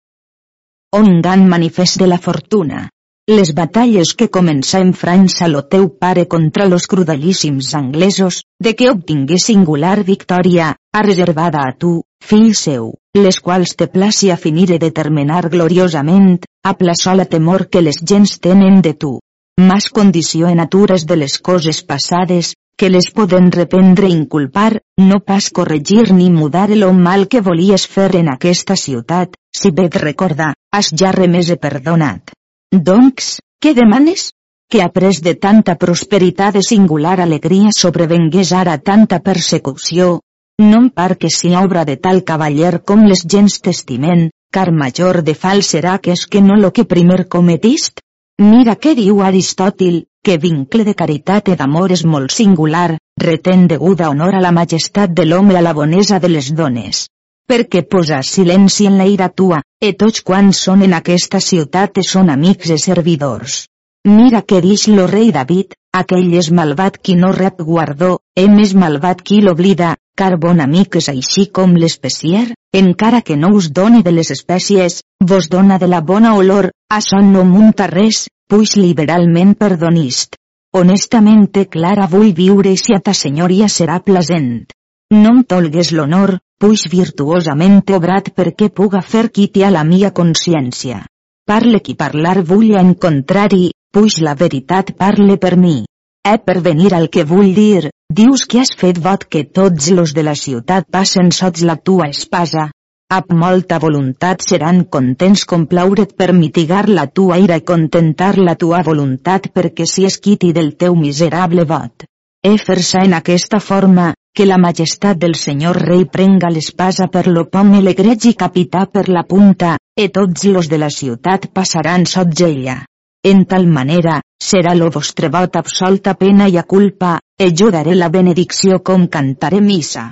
On gan manifest de la fortuna. Les batalles que començà en França lo teu pare contra los crudellíssims anglesos, de que obtingué singular victòria, ha reservada a tu, fill seu, les quals te placi a finir i determinar gloriosament, a pla sola temor que les gens tenen de tu. Mas condició en natures de les coses passades, que les poden reprendre inculpar, no pas corregir ni mudar el mal que volies fer en aquesta ciutat, si bé et recorda, has ja remès i perdonat. Doncs, què demanes? Que après de tanta prosperitat i singular alegria sobrevengués ara tanta persecució, non par que si obra de tal cavaller com les gens t'estimen, car major de fal serà que és que no lo que primer cometist? Mira què diu Aristòtil, que vincle de caritat i d'amor és molt singular, retén deguda honor a la majestat de l'home a la bonesa de les dones. Perquè posa silenci en la ira tua, e tots quants són en aquesta ciutat e són amics i servidors. Mira què dix lo rei David, aquell és malvat qui no rep guardó, e més malvat qui l'oblida, car bon amic és així com l'especier, encara que no us doni de les espècies, vos dona de la bona olor, això no munta res, puix liberalment perdonist. Honestament clara vull viure i si a ta senyoria serà plasent. No em tolgues l'honor, puix virtuosament obrat perquè puga fer qui a la mia consciència. Parle qui parlar vull en contrari, puix la veritat parle per mi. Eh per venir al que vull dir, dius que has fet vot que tots los de la ciutat passen sots la tua espasa. Amb molta voluntat seran contents complaure't per mitigar la tua ira i contentar la tua voluntat perquè si es quiti del teu miserable vot. e fer-se en aquesta forma, que la majestat del senyor rei prenga l'espasa per lo pom i l'egreig i capità per la punta, e tots los de la ciutat passaran sots ella. En tal manera, serà lo vostre vot absolta pena i a culpa, e jo daré la benedicció com cantaré missa.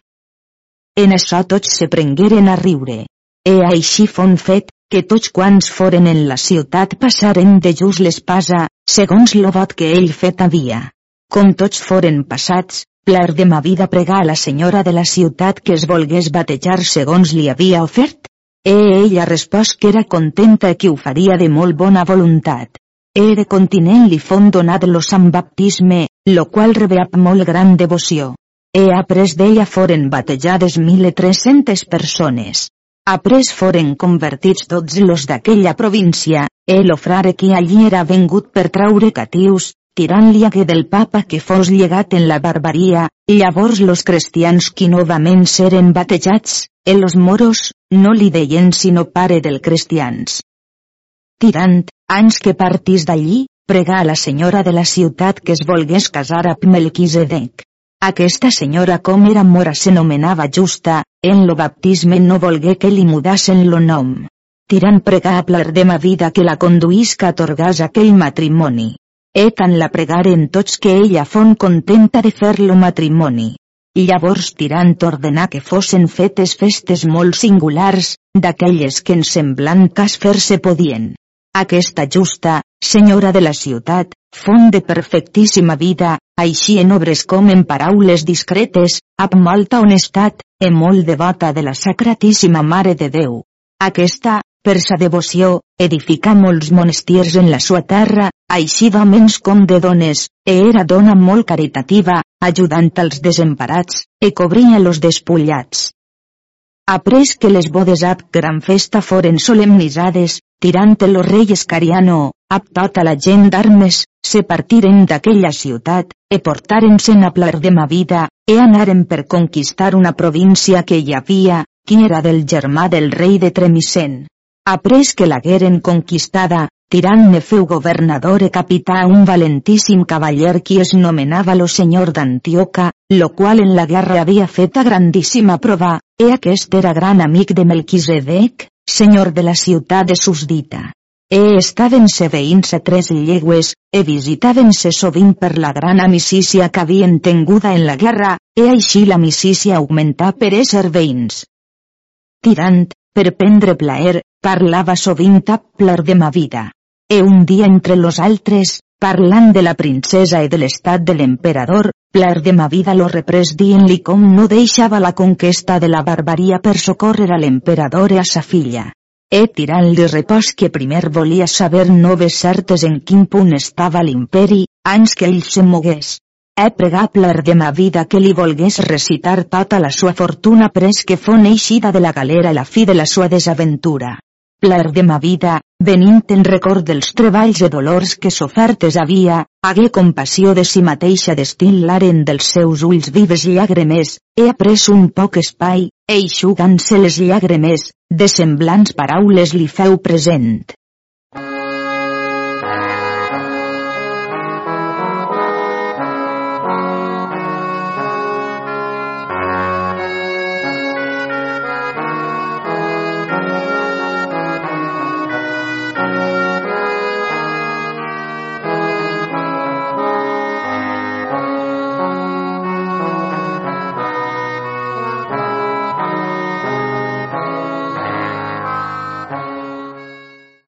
En això tots se prengueren a riure. E així fon fet, que tots quants foren en la ciutat passaren de just l'espasa, segons lo vot que ell fet havia. Com tots foren passats, pler de ma vida pregar a la senyora de la ciutat que es volgués batejar segons li havia ofert? E ella respòs que era contenta que ho faria de molt bona voluntat. E de continent li fon donat lo sant baptisme, lo qual rebé amb molt gran devoció. E après d'ella foren batejades 1.300 persones. Après foren convertits tots los d'aquella província, e lo frare que allí era vengut per traure catius, tirant-li que del papa que fos llegat en la barbaria, llavors los cristians qui novament seren batejats, e los moros, no li deien sinó pare del cristians. Tirant, anys que partís d'allí, pregà a la senyora de la ciutat que es volgués casar amb Melquisedec. Aquesta senyora com era mora s'anomenava Justa, en lo baptisme no volgué que li mudassen lo nom. Tirant pregar a plar de ma vida que la conduïsca atorgàs aquell matrimoni. E tant la pregaren tots que ella fon contenta de fer lo matrimoni. Llavors tirant ordenar que fossin fetes festes molt singulars, d'aquelles que en semblant cas fer-se podien. Aquesta justa, senyora de la ciutat, font de perfectíssima vida, així en obres com en paraules discretes, amb molta honestat, e molt devota de la Sacratíssima Mare de Déu. Aquesta, per sa devoció, edificà molts monestirs en la sua terra, així d'homens com de dones, e era dona molt caritativa, ajudant als desemparats, e cobria los despullats. Après que les bodes ab gran festa foren solemnitzades, tirant el rei Escariano, ab tota la gent d'armes, se partiren d'aquella ciutat, e portaren-se'n a plar de ma vida, e anaren per conquistar una província que hi havia, qui era del germà del rei de Tremisen. Après que l'hagueren conquistada, tirant ne feu governador e capità un valentíssim cavaller qui es nomenava lo senyor d'Antioca, lo qual en la guerra havia fet a grandíssima prova, e aquest era gran amic de Melquisedec, senyor de la ciutat de Susdita. E estaven-se veïns a tres llegües, e visitaven-se sovint per la gran amicícia que havien tenguda en la guerra, e així l'amicícia augmentà per ésser veïns. Tirant, per prendre plaer, parlava sovint a plar de ma vida. E un dia entre los altres, parlant de la princesa i de l'estat de l'emperador, plar de ma vida lo reprès dient-li com no deixava la conquesta de la barbaria per socórrer a l'emperador i a sa filla. He tirant-li repòs que primer volia saber noves certes en quin punt estava l'imperi, anys que ell se mogués. He pregable de ma vida que li volgués recitar tota la sua fortuna pres que fon eixida de la galera la fi de la sua desaventura pler de ma vida, venint en record dels treballs i dolors que sofertes havia, hagué compassió de si mateixa destil·laren dels seus ulls vives llàgrimes, he après un poc espai, eixugant-se les llàgrimes, de semblants paraules li feu present.